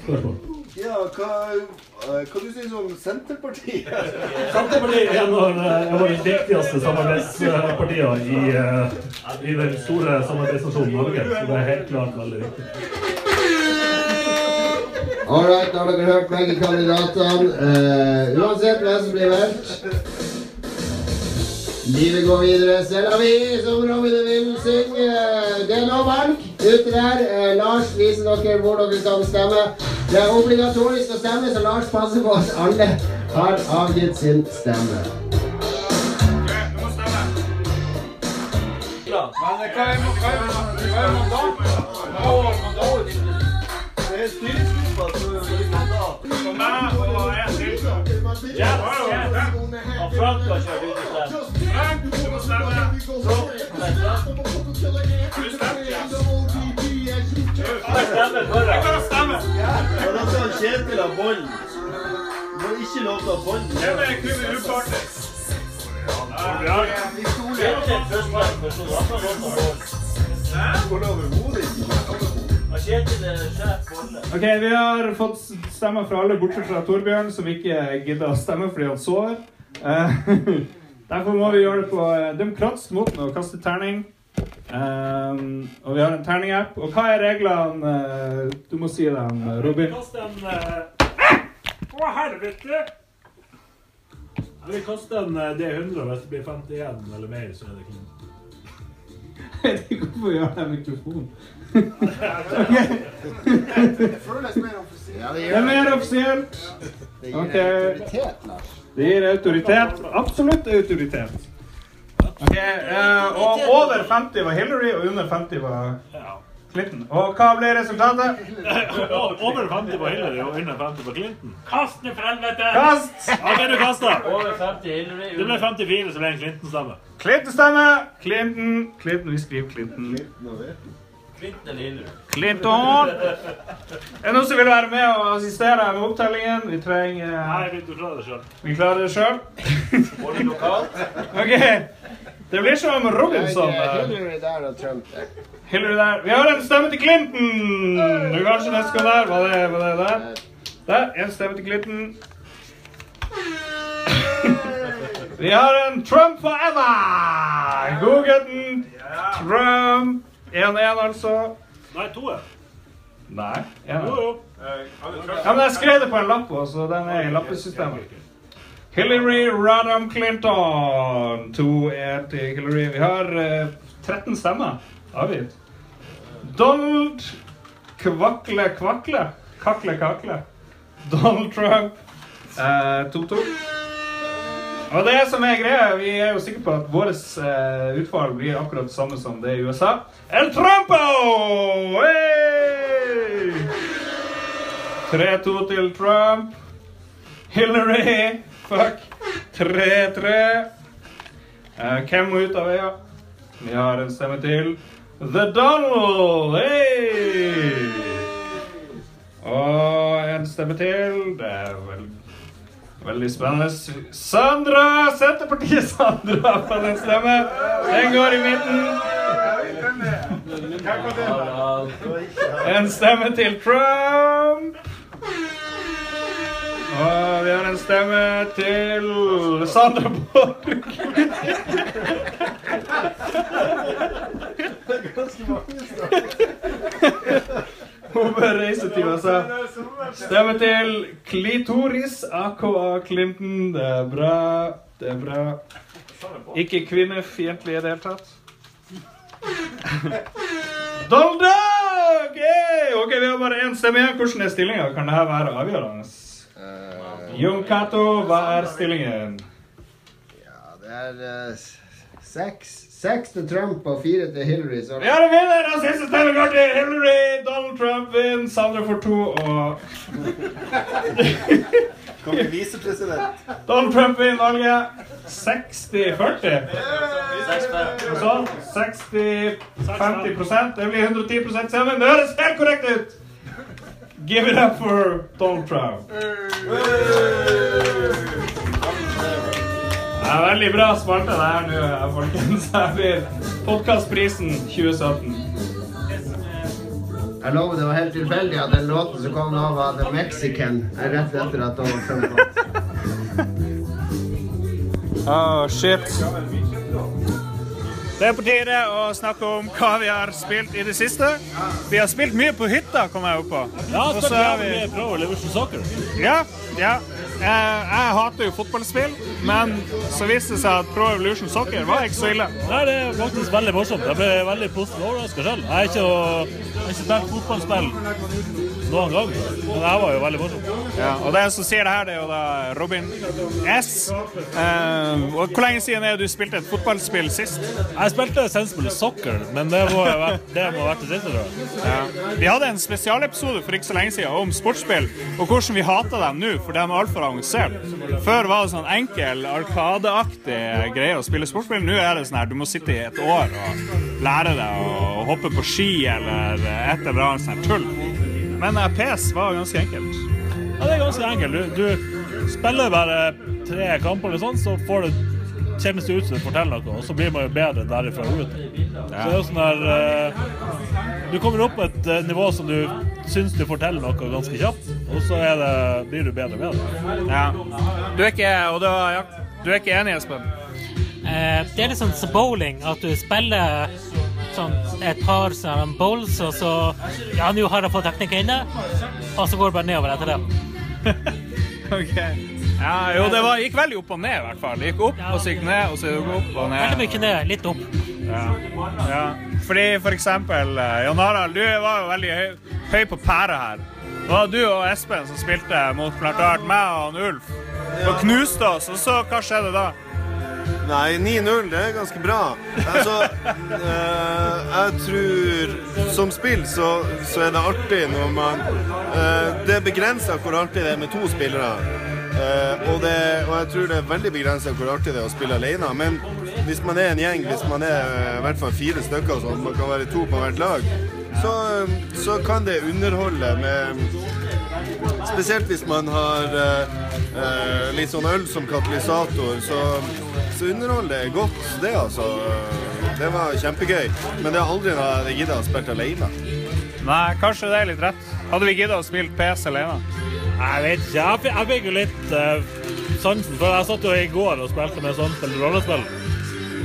Spørsmål. Ja, hva, eh, hva du synes om Senterpartiet? Senterpartiet er en av de viktigste samarbeidspartiene i, eh, i den store samarbeidsnasjonen Norge. Så det er helt klart veldig viktig. All right, da har dere hørt begge kandidatene. Uh, uansett hvem som blir valgt. Livet går videre, selv om vi som Robin vil synge. Det er nå valg ute der. Eh, Lars viser dere hvor dere skal stemme. Det er obligatorisk å stemme, så Lars passer på at alle har avgitt sin stemme. Du må stemme. Men hva er hva er- hva er mandatet? Det er styringsgruppa som gir mandat. For meg og til. Yes, yes. Og Frank har kjørt ut i sted. Frank, du må stemme. Du stemte, ja. Jeg stemmer for Jeg deg. kan stemme. Og da skal Kjetil ha bånd. Får ikke lov til å ha bånd. Er? Kjetil førstemann person. Han kan Ok, Vi har fått stemmer fra alle, bortsett fra Torbjørn, som ikke gidder å stemme fordi han sover. Eh, derfor må vi gjøre det på eh, demokratisk måte med å kaste terning. Um, og vi har en terningapp. Og hva er reglene? du må si dem, Robin. Kast en Å, helvete! Jeg vil kaste en eh, D100. Hvis det blir 51 eller mer, så er det klint. Jeg vet ikke hvorfor vi har den mikrofonen. Det føles mer offisielt. Det er mer offisielt. Det Ok. autoritet, Lars. Det gir autoritet. Absolutt autoritet. Ok, uh, Og over 50 var Hillary, og under 50 var Clinton. Og hva ble resultatet? Over 50 var Hillary og under 50 var Clinton. Kast den for helvete! Kast! OK, du kasta. Over 50 Hillary. Det ble 54, så ble det en Clinton-stemme. Clinton stemme. Clinton. Clinton, Vi skriver Clinton. Clinton Hillary. Clinton. Er det noen som vil være med og assistere med opptellingen? Vi trenger Nei, vi klarer det sjøl. Vi klarer det sjøl. Både lokalt. OK. Det blir som Robinson. Eh, Hillary der og Trump der. Hillary der. Vi har en stemme til Clinton! Du kanskje den skal der? Var det, var det der? Der. En stemme til Clinton. Vi har en Trump forever! Godgutten. Trump. 1-1, altså. Nei, to er. Nei. Jo, 1-1. jo. Ja, men jeg skrev det på en lapp, også, så den er i lappesystemet. Hillary Radham Clinton. 2-1 til Hillary. Vi har eh, 13 stemmer avgitt. Donald Kvakle Kvakle. Kakle Kakle. Donald Trump. eh, 2-2. Og det som er greia, vi er jo sikre på at vårt eh, utfall blir akkurat det samme som det i USA. El Trumpo! Hey! 3-2 til Trump. Hillary. Fuck. 3-3. Eh, hvem må ut av øya? Vi har en stemme til. The Donald. Hey! Og en stemme til. Det er vel, veldig spennende. Sandra! Senterpartiet Sandra på den stemme. Den går i midten. En stemme til Trump. Og vi har en stemme til Sandra Borch. altså. Stemme til Klitoris, aka Clinton. Det er bra. Det er bra. Ikke kvinnefiendtlig i det hele tatt. Donald Duck! OK, vi har bare én stemme igjen. Hvordan er stillinga? Kan dette være avgjørende? Jon Cato, hva er stillingen? Ja, det er uh, seks. Seks til Trump og fire til Hillary. Så har en vinner av siste stemmekart til Hillary. Donald Trump vinner. Sandra får to og Kan bli visepresident. Donald Trump vinner valget. 60-40. Sånn. 60-50 Det blir 110 sammen. Det høres helt korrekt ut. Give it up for Donald Trump. Det er veldig bra spalte det her nå, folkens. Her blir Podkastprisen 2017. Jeg lover det var helt tilfeldig at den låten som kom nå, var The Mexican. Rett etter at Donald Trump vant. Oh, shit. Det er på tide å snakke om hva vi har spilt i det siste. Vi har spilt mye på hytta, kom jeg opp på. Ja, så har vi Pro Evolution Soccer. Ja, ja. Jeg, jeg hater jo fotballspill, men så viste det seg at Pro Evolution Soccer var ikke så ille. Nei, det er faktisk veldig morsomt. Jeg ble veldig positivt overraska selv. Jeg har ikke, ikke spilt fotballspill noen gang, men det her var jo veldig morsomt. Ja, og den som sier det her, det er jo da Robin S. Eh, og hvor lenge siden er det du spilte et fotballspill sist? Jeg spilte Sensible Soccer, men det må, ha vært- det vært det siste, tror jeg. Ja. Vi hadde en spesialepisode for ikke så lenge siden om sportsspill, og hvordan vi hater dem nå, for de er altfor avansert. Før var det sånn enkel, arkadeaktig greie å spille sportsspill. Nå er det sånn her, du må sitte i et år og lære deg å hoppe på ski eller et eller annet sånt tull. Men eh, PS var ganske enkelt. Ja, det er ganske enkelt. Du, du spiller bare tre kamper eller sånn, så får det kjennes det ut som du forteller noe, og så blir man jo bedre derifra ut. Så det er jo sånn der eh, Du kommer opp på et eh, nivå som du syns du forteller noe ganske kjapt, og så er det, blir du bedre med det. Ja. Du er ikke, og da, ja, du er ikke enig, Espen? Eh, det er litt sånn som bowling, at du spiller sånn et par sånn bowls, og så Ja, nå har jeg fått teknikken inne, og så går det bare nedover etter det. Ok. Ja, jo, det var, gikk veldig opp og ned, i hvert fall. Det gikk opp, og så gikk ned, og så gikk opp og ned. Veldig mye ned, litt opp. Ja. ja. Fordi for eksempel Jon Jan Harald, du var jo veldig høy, høy på pæra her. Det var du og Espen som spilte mot blant annet meg og han Ulf. Og knuste oss, og så hva skjedde da? Nei, 9-0, det er ganske bra. Altså, eh, jeg tror Som spill så, så er det artig når man eh, Det er begrensa hvor artig det er med to spillere. Eh, og, det, og jeg tror det er veldig begrensa hvor artig det er å spille alene. Men hvis man er en gjeng, hvis man er eh, i hvert fall fire stykker, sånn, man kan være to på hvert lag, så, eh, så kan det underholde med Spesielt hvis man har eh, litt sånn øl som katalysator, så, så underholder det godt, det altså. Det var kjempegøy. Men det er aldri noe jeg gidder å spille alene. Nei, kanskje det er litt rett. Hadde vi giddet å spille PS alene? Jeg vet ikke. Jeg fikk, jeg fikk jo litt uh, sansen, for jeg satt jo i går og spilte med samspill rollespill.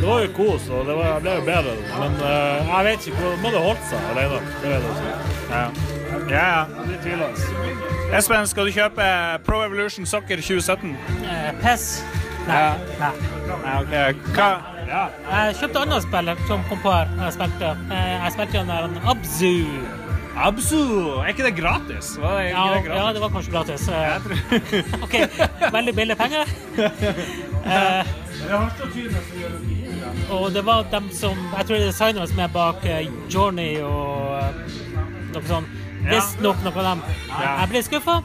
Det var jo kos, og det, var, det ble jo bedre. Men uh, jeg vet ikke hvor det holdt seg alene. Det vet jeg ikke. Ja. Ja, ja. Litt tvilende. Espen, skal du kjøpe Pro Evolution Soccer 2017? Eh, PES? Nei. Ja. Nei. Okay. Hva? Ja. Jeg kjøpte andre spill som kom på her. Jeg spilte, eh, jeg spilte den der Abzu. Abzu? Er ikke det gratis? Var ikke Ja, det gratis? ja, det var kanskje gratis. Eh, OK, veldig billige penger. Uh, og det var dem som Jeg tror det er designerne som er bak uh, Journey og eh, noe sånt. Ja. Visstnok noe av dem. Ja. Jeg ble skuffa,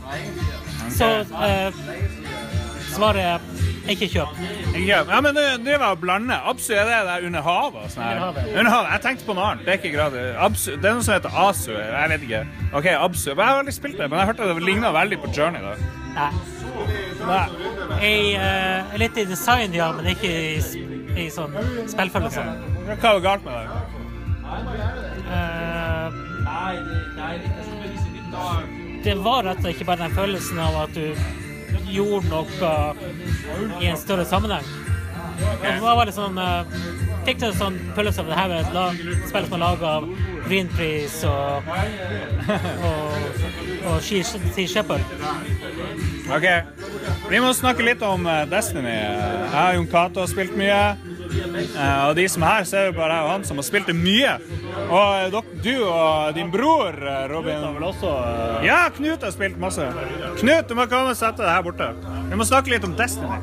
så eh, svaret er ikke kjøp. Ja, ja, men det, det var å blande. Absu er det der under havet. og Sånn her. Under havet. Under havet. Jeg tenkte på noe annet. Det er ikke gratis. Absu, det er noe som heter Asu. Jeg vet ikke. OK, Absu. Jeg har aldri spilt det, men jeg hørte det ligna veldig på Journey. da. Nei. Nei. I, eh, litt i design, ja, men ikke i, i sånn spillfølelse. Hva var galt med det? Uh, det var rett og slett ikke bare den følelsen av at du gjorde noe i en større sammenheng. Det var det sånn uh, Fikk en sånn følelse av at her er et lag, spill som er laga av Greenpeace og, og, og Sea Shepherd. Ok, vi må snakke litt om eh, Destiny. Jeg og Jon Cato har spilt mye. Eh, Og de som er her, ser jo bare jeg og han som har spilt det mye. Og eh, du og din bror, Robin Knut har vel også Ja, Knut har spilt masse. Knut, du må komme og sette deg her borte. Vi må snakke litt om Destiny.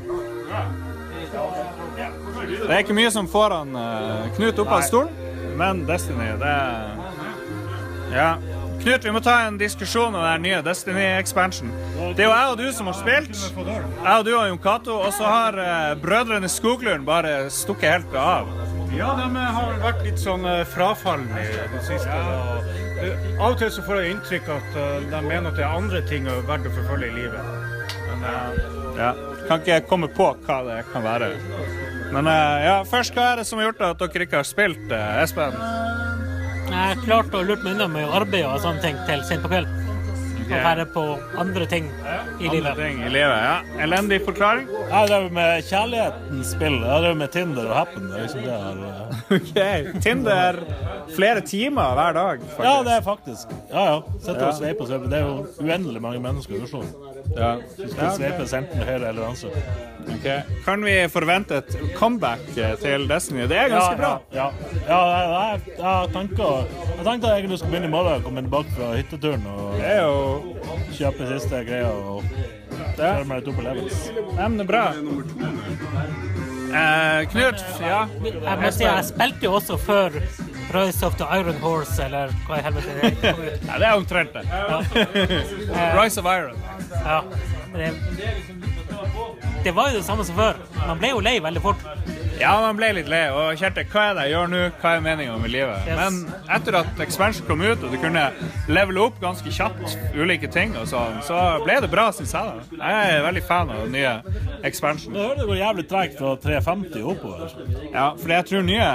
Det er ikke mye som får han eh, Knut opp av stolen, men Destiny, det er Ja. Knut, vi må ta en diskusjon om den nye Destiny-expansion. Det er jo jeg og du som har spilt. Jeg og du og Jon Cato. Og så har uh, brødrene Skoglund bare stukket helt av. Ja, de har vært litt sånn uh, frafallende i det siste. Og, eh, av og til så får jeg inntrykk at uh, de mener at det er andre ting er verdt å forfølge i livet. Men eh, Ja. Kan ikke komme på hva det kan være. Men eh, ja, først, hva er det som har gjort at dere ikke har spilt, eh, Espen? Jeg klarte å lure meg unna med arbeid og sånne ting til sent på kveld. Og være på andre ting i Andre livet. ting i livet, ja. Elendig forklaring? Jeg drev med kjærlighetens spill. Jeg drev med Tinder og Happen. Det er liksom det her. eh, OK. Tinder flere timer hver dag, faktisk. Ja, det er faktisk. Ja, ja. Sitter og sveiper og sveiper. Det er jo uendelig mange mennesker i Oslo. Ja. Du skal vi enten til høyre eller venstre. Okay. Kan vi forvente et comeback eh, til Destiny? Det er ganske bra. Ja, ja. ja jeg, jeg, jeg, tenker, jeg tenkte jeg egentlig skulle begynne i morgen, komme tilbake fra hytteturen og Det er jo kjøpe siste greia og kjøre meg litt opp på levels. Nei, men det er bra. Eh, Knut, ja. Jeg må si, jeg spilte jo også før Rise of the Iron Horse, eller hva i helvete det er. ja, det er omtrent det. Rise of Iron. Ja. Det, det var jo det samme som før. Man ble jo lei veldig fort. Ja, man ble litt lei. Og Kjerte, hva er det jeg gjør nå? Hva er meninga med livet? Yes. Men etter at expansion kom ut, og du kunne levele opp ganske kjapt ulike ting og sånn, så ble det bra, syns jeg. da. Jeg er veldig fan av den nye expansion. Hører det går jævlig tregt fra 350 og oppover. Ja, for jeg tror nye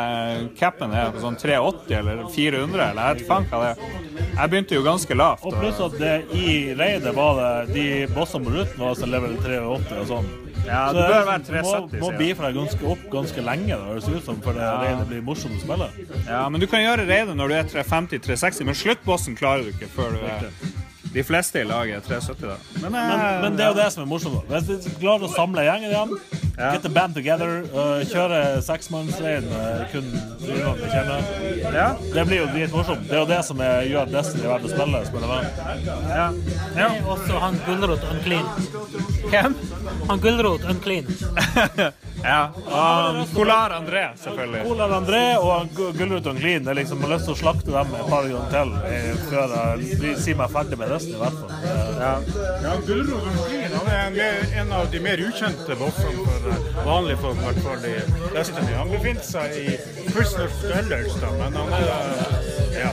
capen er på sånn 380 eller 400, eller jeg vet faen hva det er. Jeg begynte jo ganske lavt. Og pluss at det, i reidet var det de bossene på ruten var også level 380 og sånn. Ja, Så det bør være må, 370, må må deg ganske opp ganske lenge, da, høres ut som, for det Ja. blir morsomt å spille. Ja, men du kan gjøre raidet når du er 350-360, men sluttbossen klarer du ikke før du er De fleste i laget er 370, da. Men, Men, eh, men det er jo det som er morsomt. Hvis vi klarer å samle gjengen igjen, Ja. get the band together, uh, kjøre seksmannsrein uh, kun vi kjenner, Ja. det blir jo dritmorsomt. Det er jo det som er, gjør Destiny verdt å spille. spille med. Ja. Det er også han Gulrot Unclean. Hvem? Han Gulrot Unclean. ja. Um, Polar André, selvfølgelig. Polar André og Gulrot Unclean. Jeg det er liksom, har lyst til å slakte dem et par ganger til eh, før jeg sier meg ferdig med Destiny. i hvert fall. Eh, Ja. ja, Unclean han er en, mer- en av de mer ukjente bossene for eh, vanlige folk, i hvert fall i Destiny. Han befinner seg i Prisoner of Stellars, da, men han er eh, ja.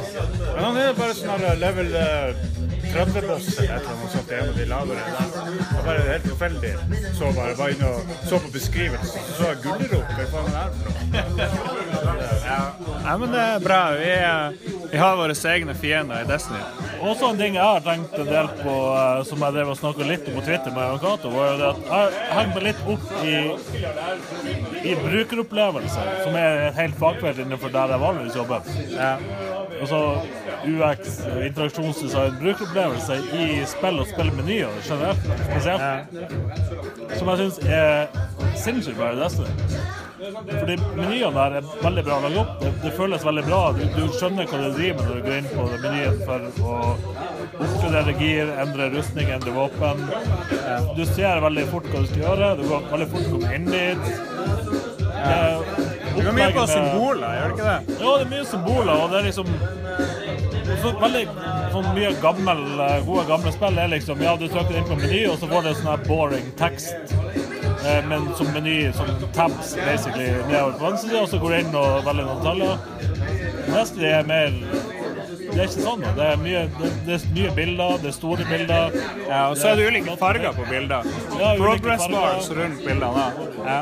Men han er bare sånn level eh, 30-boss eller et eller annet sånt. En av de lavere. Det var bare helt tilfeldig. Så bare var inne og så på beskrivelsen, så så jeg Gulrot. Hva faen er det for noe? Ja, men det er bra. Vi, eh, vi har våre egne fiender i Destiny. Også en ting jeg har tenkt en del på, eh, som jeg drev og snakka litt om på Twitter med Jan Cato, var jo det at jeg henger meg litt opp i, i brukeropplevelser, som er et helt fagfelt innenfor der jeg vanligvis jobber. Ja. Altså UX, interaksjonsdesign, brukeropplevelse i spill og spillmenyer generelt, spesielt. Som jeg syns er sinnssykt bra i Destiny. Fordi menyene der er veldig bra laget opp. Det, det føles veldig bra. Du, du skjønner hva du driver med når du går inn på menyen for å oppgradere gir, endre rustning, endre våpen. Eh, Du ser veldig fort hva du skal gjøre. Du går veldig fort komme inn dit. Eh, Du er mye på symboler, gjør du ikke det? ja, det er mye symboler, og det er liksom så veldig sånn mye gammel, eh, gode gamle spill er liksom Ja, du trykker inn på meny, og så får du sånn her boring tekst. Eh, men som meny, som tabs, basically, nedover på venstre side, og så går du inn og velger noen detaljer. Neste er mer Det er ikke sånn. da. Det er mye, det, det er mye bilder, det er store bilder. Ja, og så er det ulike farger på bilder. Ja, Progress bars rundt bildene. Ja.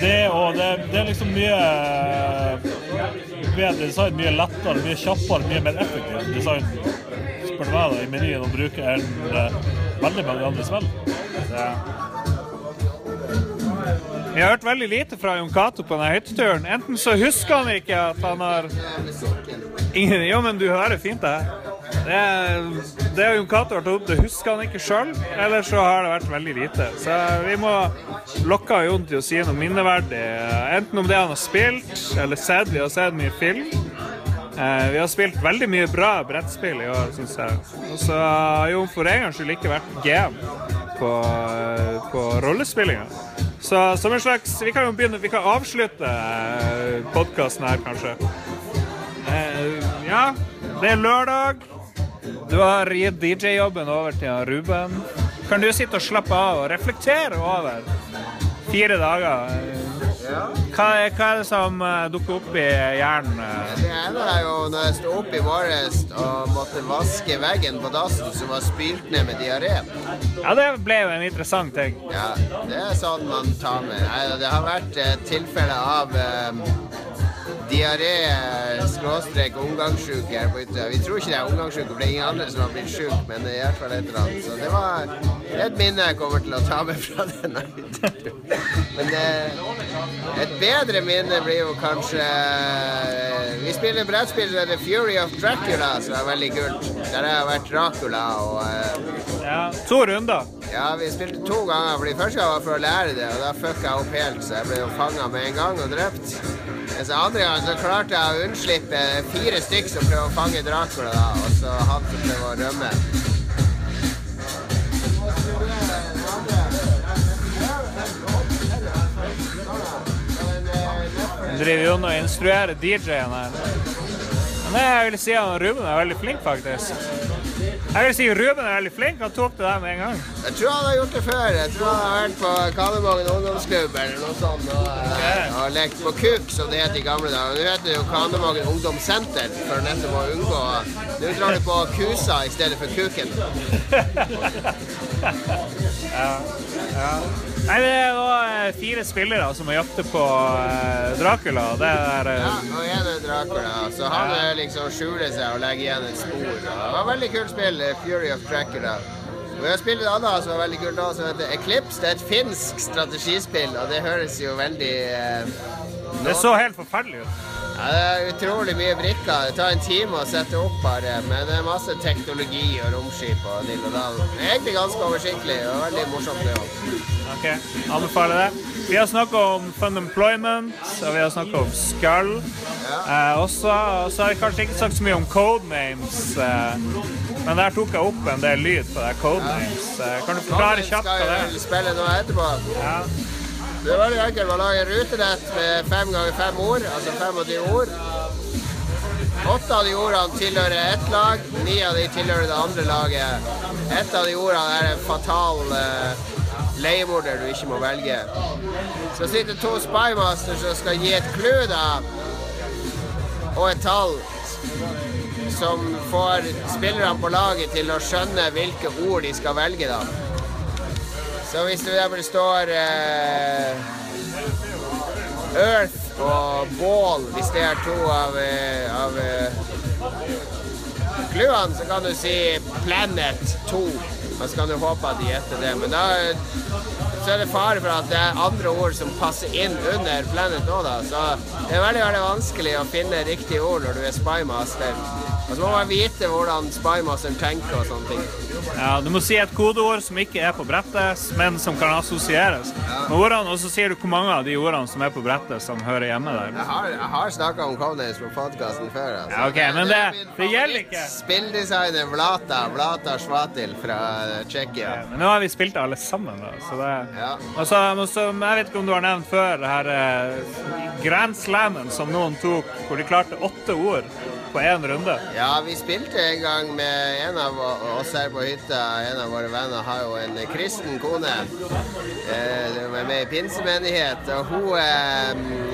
Det og det, det er liksom mye eh, bedre design, mye lettere, mye kjappere, mye mer effektivt design spør du meg da, i menyen å bruke enn eh, veldig mange andre spill. Ja. Vi har hørt veldig lite fra Jon Cato på denne hytteturen. Enten så husker han ikke at han har Ingen Jo, men du hører fint det. Det, det Jon Cato har tatt opp, det husker han ikke sjøl. Eller så har det vært veldig lite. Så vi må lokke Jon til å si noe minneverdig. Enten om det han har spilt, eller sett. Vi har sett mye film. Eh, vi har spilt veldig mye bra brettspill i år, syns jeg. Og så har jo for en gangs skyld ikke vært GM på, eh, på rollespillinga. Så som en slags Vi kan jo begynne Vi kan avslutte podkasten her, kanskje. Eh, ja, det er lørdag. Du har gitt DJ-jobben over til Ruben. Kan du sitte og slappe av og reflektere over fire dager? Hva hva er det som eh, dukker opp i hjernen? eh? Det ene er jo når jeg sto opp i morges og måtte vaske veggen på dassen som var spylt ned med diaré. Ja, det ble jo en interessant ting. Ja, det er sånn man tar med. Det har vært et tilfelle av um, diaré skråstrek omgangssjuk her på Utøya. Vi tror ikke det er omgangssjuk, for det er ingen andre som har blitt sjuk, men det er i hvert fall et eller annet. Så det var et minne jeg kommer til å ta med fra denne hytteturen. Men eh, et bedre minne blir jo kanskje eh, Vi spiller brettspill som heter Fury of Dracula, som er veldig kult. Der har jeg vært Dracula og eh, Ja, to runder. ja, vi spilte to ganger, fordi første gang var for å lære det, og da fucka jeg opp helt, så jeg ble jo fanga med en gang og drept. Mens andre gang så klarte jeg å unnslippe fire stykk som prøver å fange Dracula, da, og så han som prøver å rømme. Han driver jo og instruerer DJ-en her. Men jeg vil si at Ruben er veldig flink, faktisk. Jeg vil si Ruben er veldig flink. Han tok det der med en gang. Jeg tror han har gjort det før. Jeg tror han har vært på Kanemangen ungdomsklubb eller noe sånt og, okay. og lekt på kuk, som det het i gamle dager. Nå heter det jo Kanemangen ungdomssenter, for nettopp å unngå Nå drar du på kusa i stedet for kuken. Ja. ja. Nei, det var eh, fire spillere som jakter på eh, Dracula. Det er eh, Ja, en er Dracula, så han liksom skjuler seg og legger igjen et spor. Det var veldig kult spill, Fury of Dracula. Vi har spilt et annet som var veldig kult, også, som heter Eclipse. Det er et finsk strategispill, og det høres jo veldig eh, Det så helt forferdelig ut. Ja, det er utrolig mye brikker. Det tar en time å sette opp bare, men det er masse teknologi og romskip og dill og dall. Egentlig ganske oversiktlig og veldig morsomt. det også. Ok, anbefaler det. Vi har snakka om Fun Employment, og vi har snakka om Skull. Eh, også, og så har vi kanskje ikke sagt så mye om codenames, eh, men der tok jeg opp en del lyd på det codenames. Eh, kan du forklare kjapt hva det skal er? jo spille noe etterpå. Ja. Det er veldig enkelt. Man lager rutenett med fem ganger fem ord, altså 25 ord. Åtte av de ordene tilhører ett lag, ni av de tilhører det andre laget. Ett av de ordene er en fatal uh, leiemorder du ikke må velge. Så sitter to spymasters som skal gi et clue, da, og et tall som får spillerne på laget til å skjønne hvilke ord de skal velge, da. Så hvis det hvor det står uh, Earth og Ball, hvis det er to av, eh, av eh, clouene, så kan du si Planet 2. Og så kan du håpe at de gjetter det. Men da så er det fare for at det er andre ord som passer inn under Planet nå, da. Så det er veldig, veldig vanskelig å finne riktige ord når du er spymaster. Og så må man vite hvordan spymasteren tenker og sånne ting. Ja, du må si et kodeord som ikke er på brettet, men som kan assosieres og så sier du hvor mange av de ordene som er på brettet, som hører hjemme der. Jeg har, jeg har snakka om Codenames på podkasten før. Altså. Ja, ok, men det- det gjelder ikke. Spilldesigner Vlata, Vlata Svatil fra Tsjekkia. Men nå har vi spilt alle sammen, da. Så det Ja. altså, så, jeg vet ikke om du har nevnt før det her eh, Grand Slammen som noen tok, hvor de klarte åtte ord på én runde. Ja, vi spilte en gang med en av oss her på hytta. En av våre venner har jo en kristen kone. Eh, Hun er med i pinsemenighet. Og hun eh,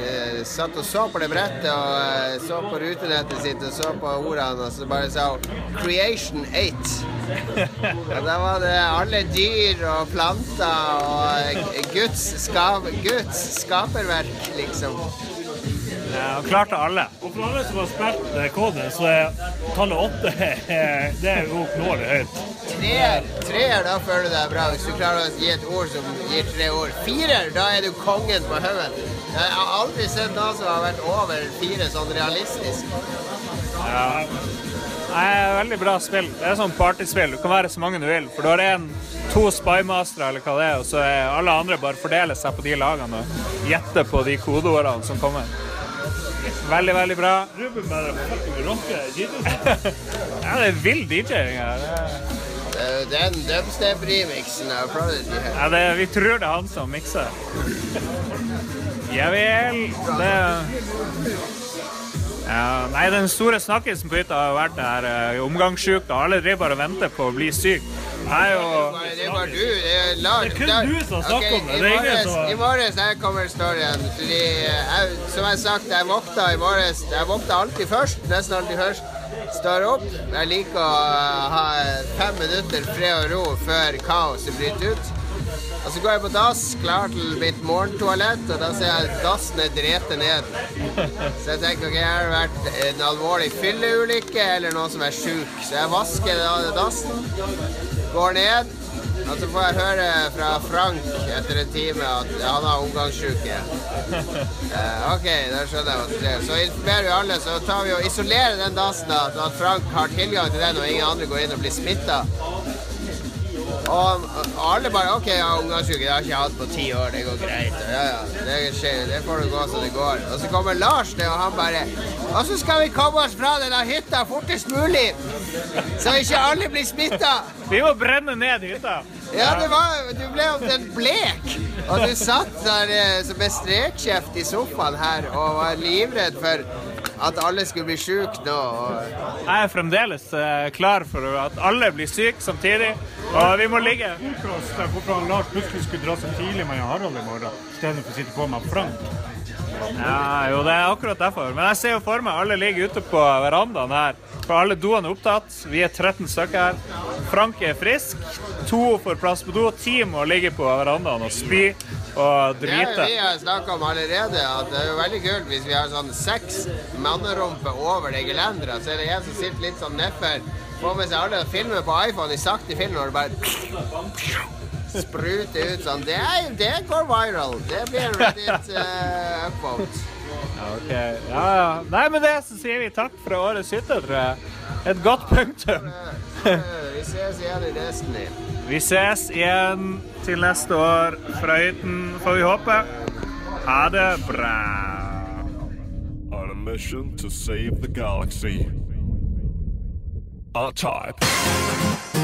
eh, satt og så på det brettet og eh, så på rutenettet sitt og så på ordene, og så bare sa hun 'Creation 8'. Og da var det alle dyr og planter og Guds, skap, Guds skaperverk, liksom. Ja, og klarte alle. Og for alle som har spilt koden, så er tallet åtte eh, det er jo knålig høyt. Treer, treer, da føler du deg bra hvis du klarer å gi et ord som gir tre ord. Firer, da er du kongen på haugen. Jeg har aldri sett noen som har vært over fire sånn realistisk. Ja. Nei, veldig bra spill. Det er sånn partyspill. Du kan være så mange du vil. For du har en, to spymastere eller hva det er, og så er alle andre bare fordeler seg på de lagene og gjetter på de kodeordene som kommer. Veldig, veldig bra. Ruben bare rocker. Ja, det er vill DJ-ing her. Det er- Den dubstep-remixen av Prodigy her. Ja, det, vi tror det er han som mikser. Ja vel. Det ja, Nei, den store snakkisen på hytta har vært her eh, omgangssjuke. Alle driver bare og venter på å bli syk. Er jo Det bare du. Det er, Lars, Det er kun du som snakker om det. Det er ingen som- i morges her kommer storyen. Fordi jeg, som jeg har sagt, jeg våkna i morges Jeg våkna alltid først. Nesten alltid først. Står opp. Jeg liker å ha fem minutter fred og ro før kaoset bryter ut. Og så går jeg på dass, klar til mitt morgentoalett, og da ser jeg dassen er drete ned. Så jeg tenker ok, har det vært en alvorlig fylleulykke eller noen som er sjuk. Så jeg vasker da dassen, går ned, og så får jeg høre fra Frank etter en time at han har omgangssjuke. Eh, ok, da skjønner jeg hva som skjer. Så informerer vi alle, så tar vi og isolerer den dassen, da, så at Frank har tilgang til den, og ingen andre går inn og blir smitta. Og, og alle bare OK, ja, ungdomsuke, det har ikke jeg hatt på ti år, det går greit. Ja, ja, det skjer, det får du gå som det går. Og så kommer Lars ned, og han bare Og så skal vi komme oss fra denne hytta fortest mulig, så ikke alle blir smitta. Vi må brenne ned hytta. Ja, det var, du ble omtrent blek. Og du satt der med som en strekkjeft i sofaen her og var livredd for at alle skulle bli syke nå. Og Jeg er fremdeles eh, klar for at alle blir syke samtidig, og vi må ligge. Hvorfor Lars plutselig skulle dra så tidlig med Harald i morgen, istedenfor å sitte på med Frank. Ja, jo, det er akkurat derfor. Men jeg ser jo for meg alle ligger ute på verandaen her. For alle doene er opptatt. Vi er 13 stykker her. Frank er frisk. To får plass på do. Ti må ligge på verandaen og spy og drite. det drite. vi har snakka om allerede, at det er jo veldig kult hvis vi har sånn seks mannerumper over det gelenderet, så er det en som sitter litt sånn nedfor, får med seg alle filmer på iPhone i sakte film når det bare spruter ut sånn. Det, er, det går viral. Det blir Reddit uh, upvote. Ja, ok. Ja, ja. Nei, med det så sier vi takk for årets jeg. Et godt punktum. Vi ses igjen i Destiny. Vi ses igjen til neste år fra hytten, får vi håpe. Ha det bra. On a mission to save the galaxy. R-Type. to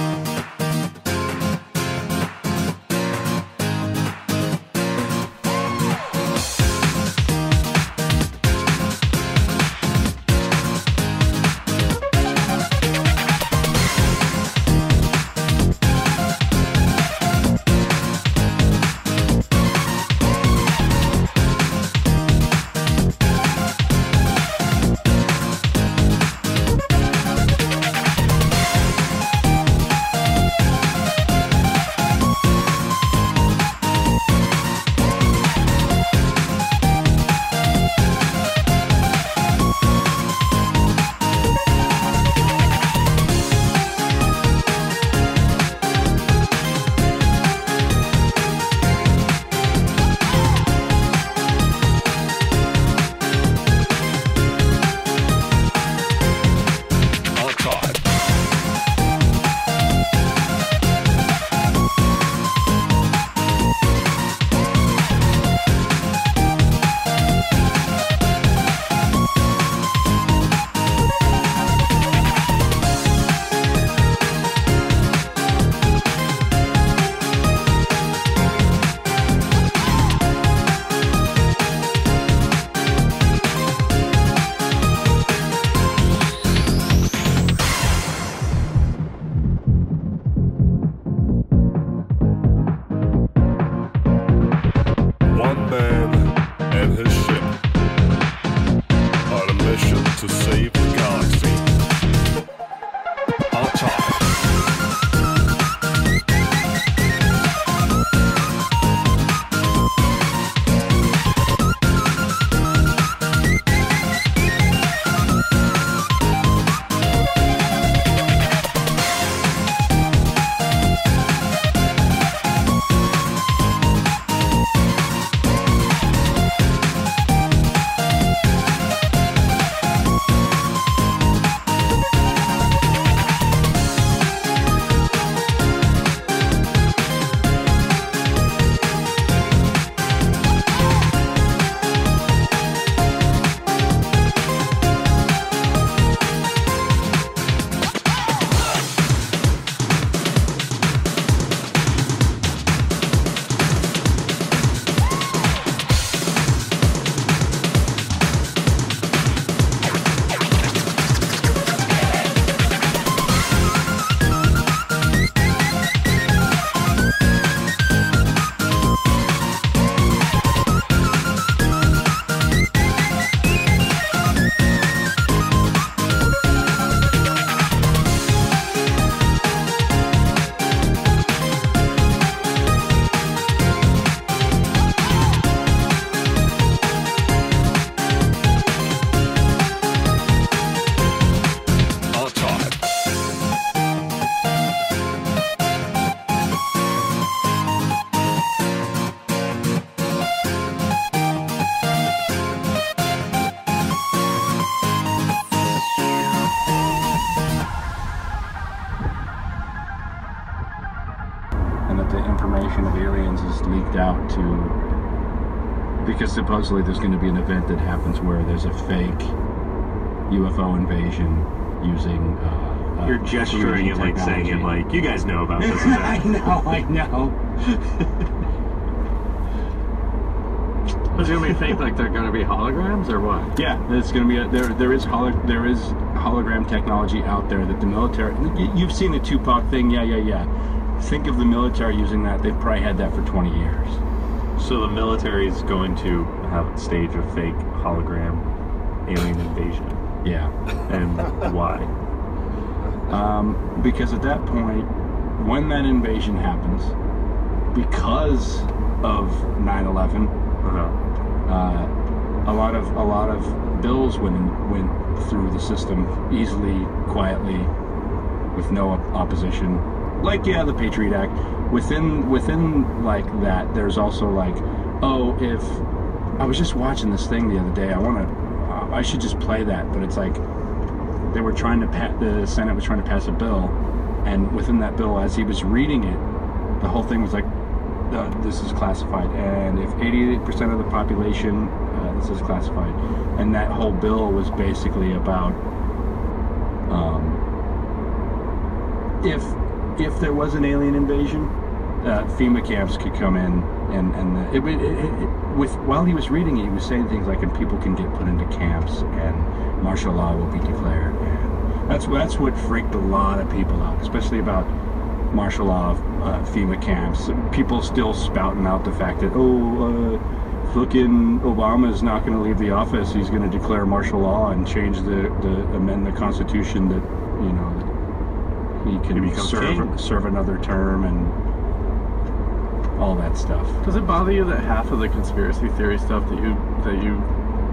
supposedly there's going to be an event that happens where there's a fake UFO invasion using. Uh, uh, You're gesturing it like saying it like you guys know about this. I know, I know. Is it gonna be fake? Like they're gonna be holograms or what? Yeah, it's going to be a, there. There is holo, there is hologram technology out there that the military. You've seen the Tupac thing, yeah, yeah, yeah. Think of the military using that. They've probably had that for 20 years. So the military is going to have stage of fake hologram alien invasion. Yeah. And why? Um, because at that point, when that invasion happens, because of 9/11, uh, a lot of a lot of bills went in, went through the system easily, quietly, with no op- opposition. Like yeah, the Patriot Act. Within within like that, there's also like, oh, if I was just watching this thing the other day, I want to, I should just play that, but it's like they were trying to pa- the Senate was trying to pass a bill, and within that bill, as he was reading it, the whole thing was like, uh, "This is classified," and if 88% of the population, uh, this is classified, and that whole bill was basically about um, if if there was an alien invasion, uh, FEMA camps could come in, and and the, it, it, it, it, with while he was reading it, he was saying things like, "And people can get put into camps, and martial law will be declared." And that's that's what freaked a lot of people out, especially about martial law, uh, FEMA camps. People still spouting out the fact that oh. Uh, Looking, is not going to leave the office. He's going to declare martial law and change the, the amend the Constitution that you know that he can serve king. serve another term and all that stuff. Does it bother you that half of the conspiracy theory stuff that you that you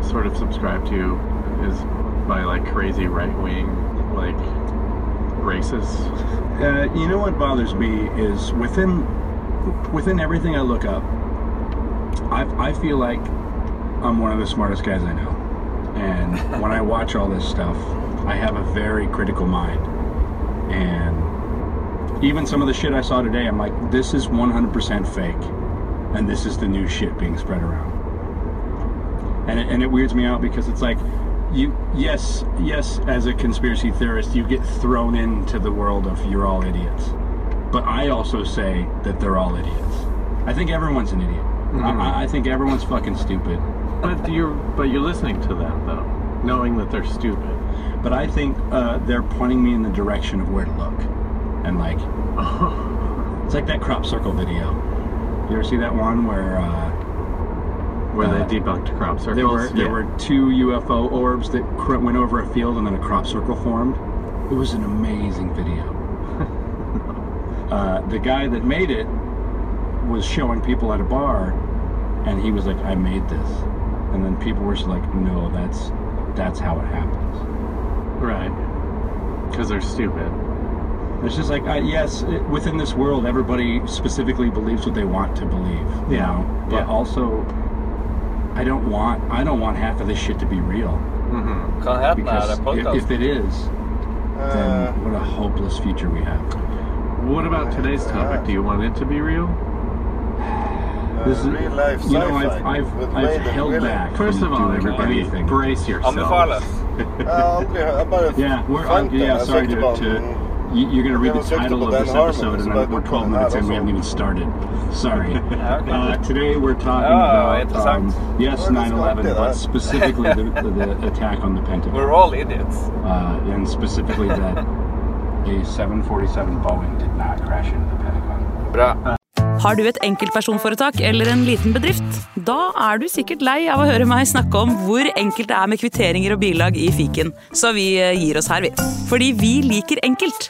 sort of subscribe to is by like crazy right wing like racists? Uh, you know what bothers me is within within everything I look up, I, I feel like I'm one of the smartest guys I know, and when I watch all this stuff, I have a very critical mind, and even some of the shit I saw today, I'm like, this is 100% fake, and this is the new shit being spread around, and it, and it weirds me out because it's like. You yes yes as a conspiracy theorist you get thrown into the world of you're all idiots, but I also say that they're all idiots. I think everyone's an idiot. I, I think everyone's fucking stupid. But you're but you're listening to them though, knowing that they're stupid. But I think uh, they're pointing me in the direction of where to look, and like it's like that crop circle video. You ever see that one where uh, Where uh, they debunked crop circles. There were there Yeah. were two UFO orbs that cr- went over a field and then a crop circle formed. It was an amazing video. uh, the guy that made it was showing people at a bar, and he was like, "I made this," and then people were just like, "No, that's that's how it happens." Right. Because they're stupid. It's just like, uh, yes, it, within this world, everybody specifically believes what they want to believe. You Yeah, know? But yeah. also, I don't want I don't want half of this shit to be real. Kan hete Because det if, podcast. if it is, then what a hopeless future we have. What about today's topic? Do you want it to be real? This is, real life you know, I've, I've, I've held back. First of all, doing everybody, anything. brace yourselves. Anbefales. Ja, aldri, jeg bare Yeah, we're fant uh, den. yeah. Sorry søkte to, på to you, you're gonna read Jeg the title of this episode, and we're 12 den minutes in. We haven't even started. Sorry. Uh, today we're talking Oh, about um, yes, 9/11, not but that. specifically the, the, the attack on the Pentagon. We're all idiots. uh, and specifically that a 747 Boeing did not crash into the Pentagon. Bra. Har du et enkeltpersonforetak eller en liten bedrift? Da er du sikkert lei av å høre meg snakke om hvor enkelt det er med kvitteringer og bilag i fiken, så vi eh, gir oss her, vi. Fordi vi liker enkelt.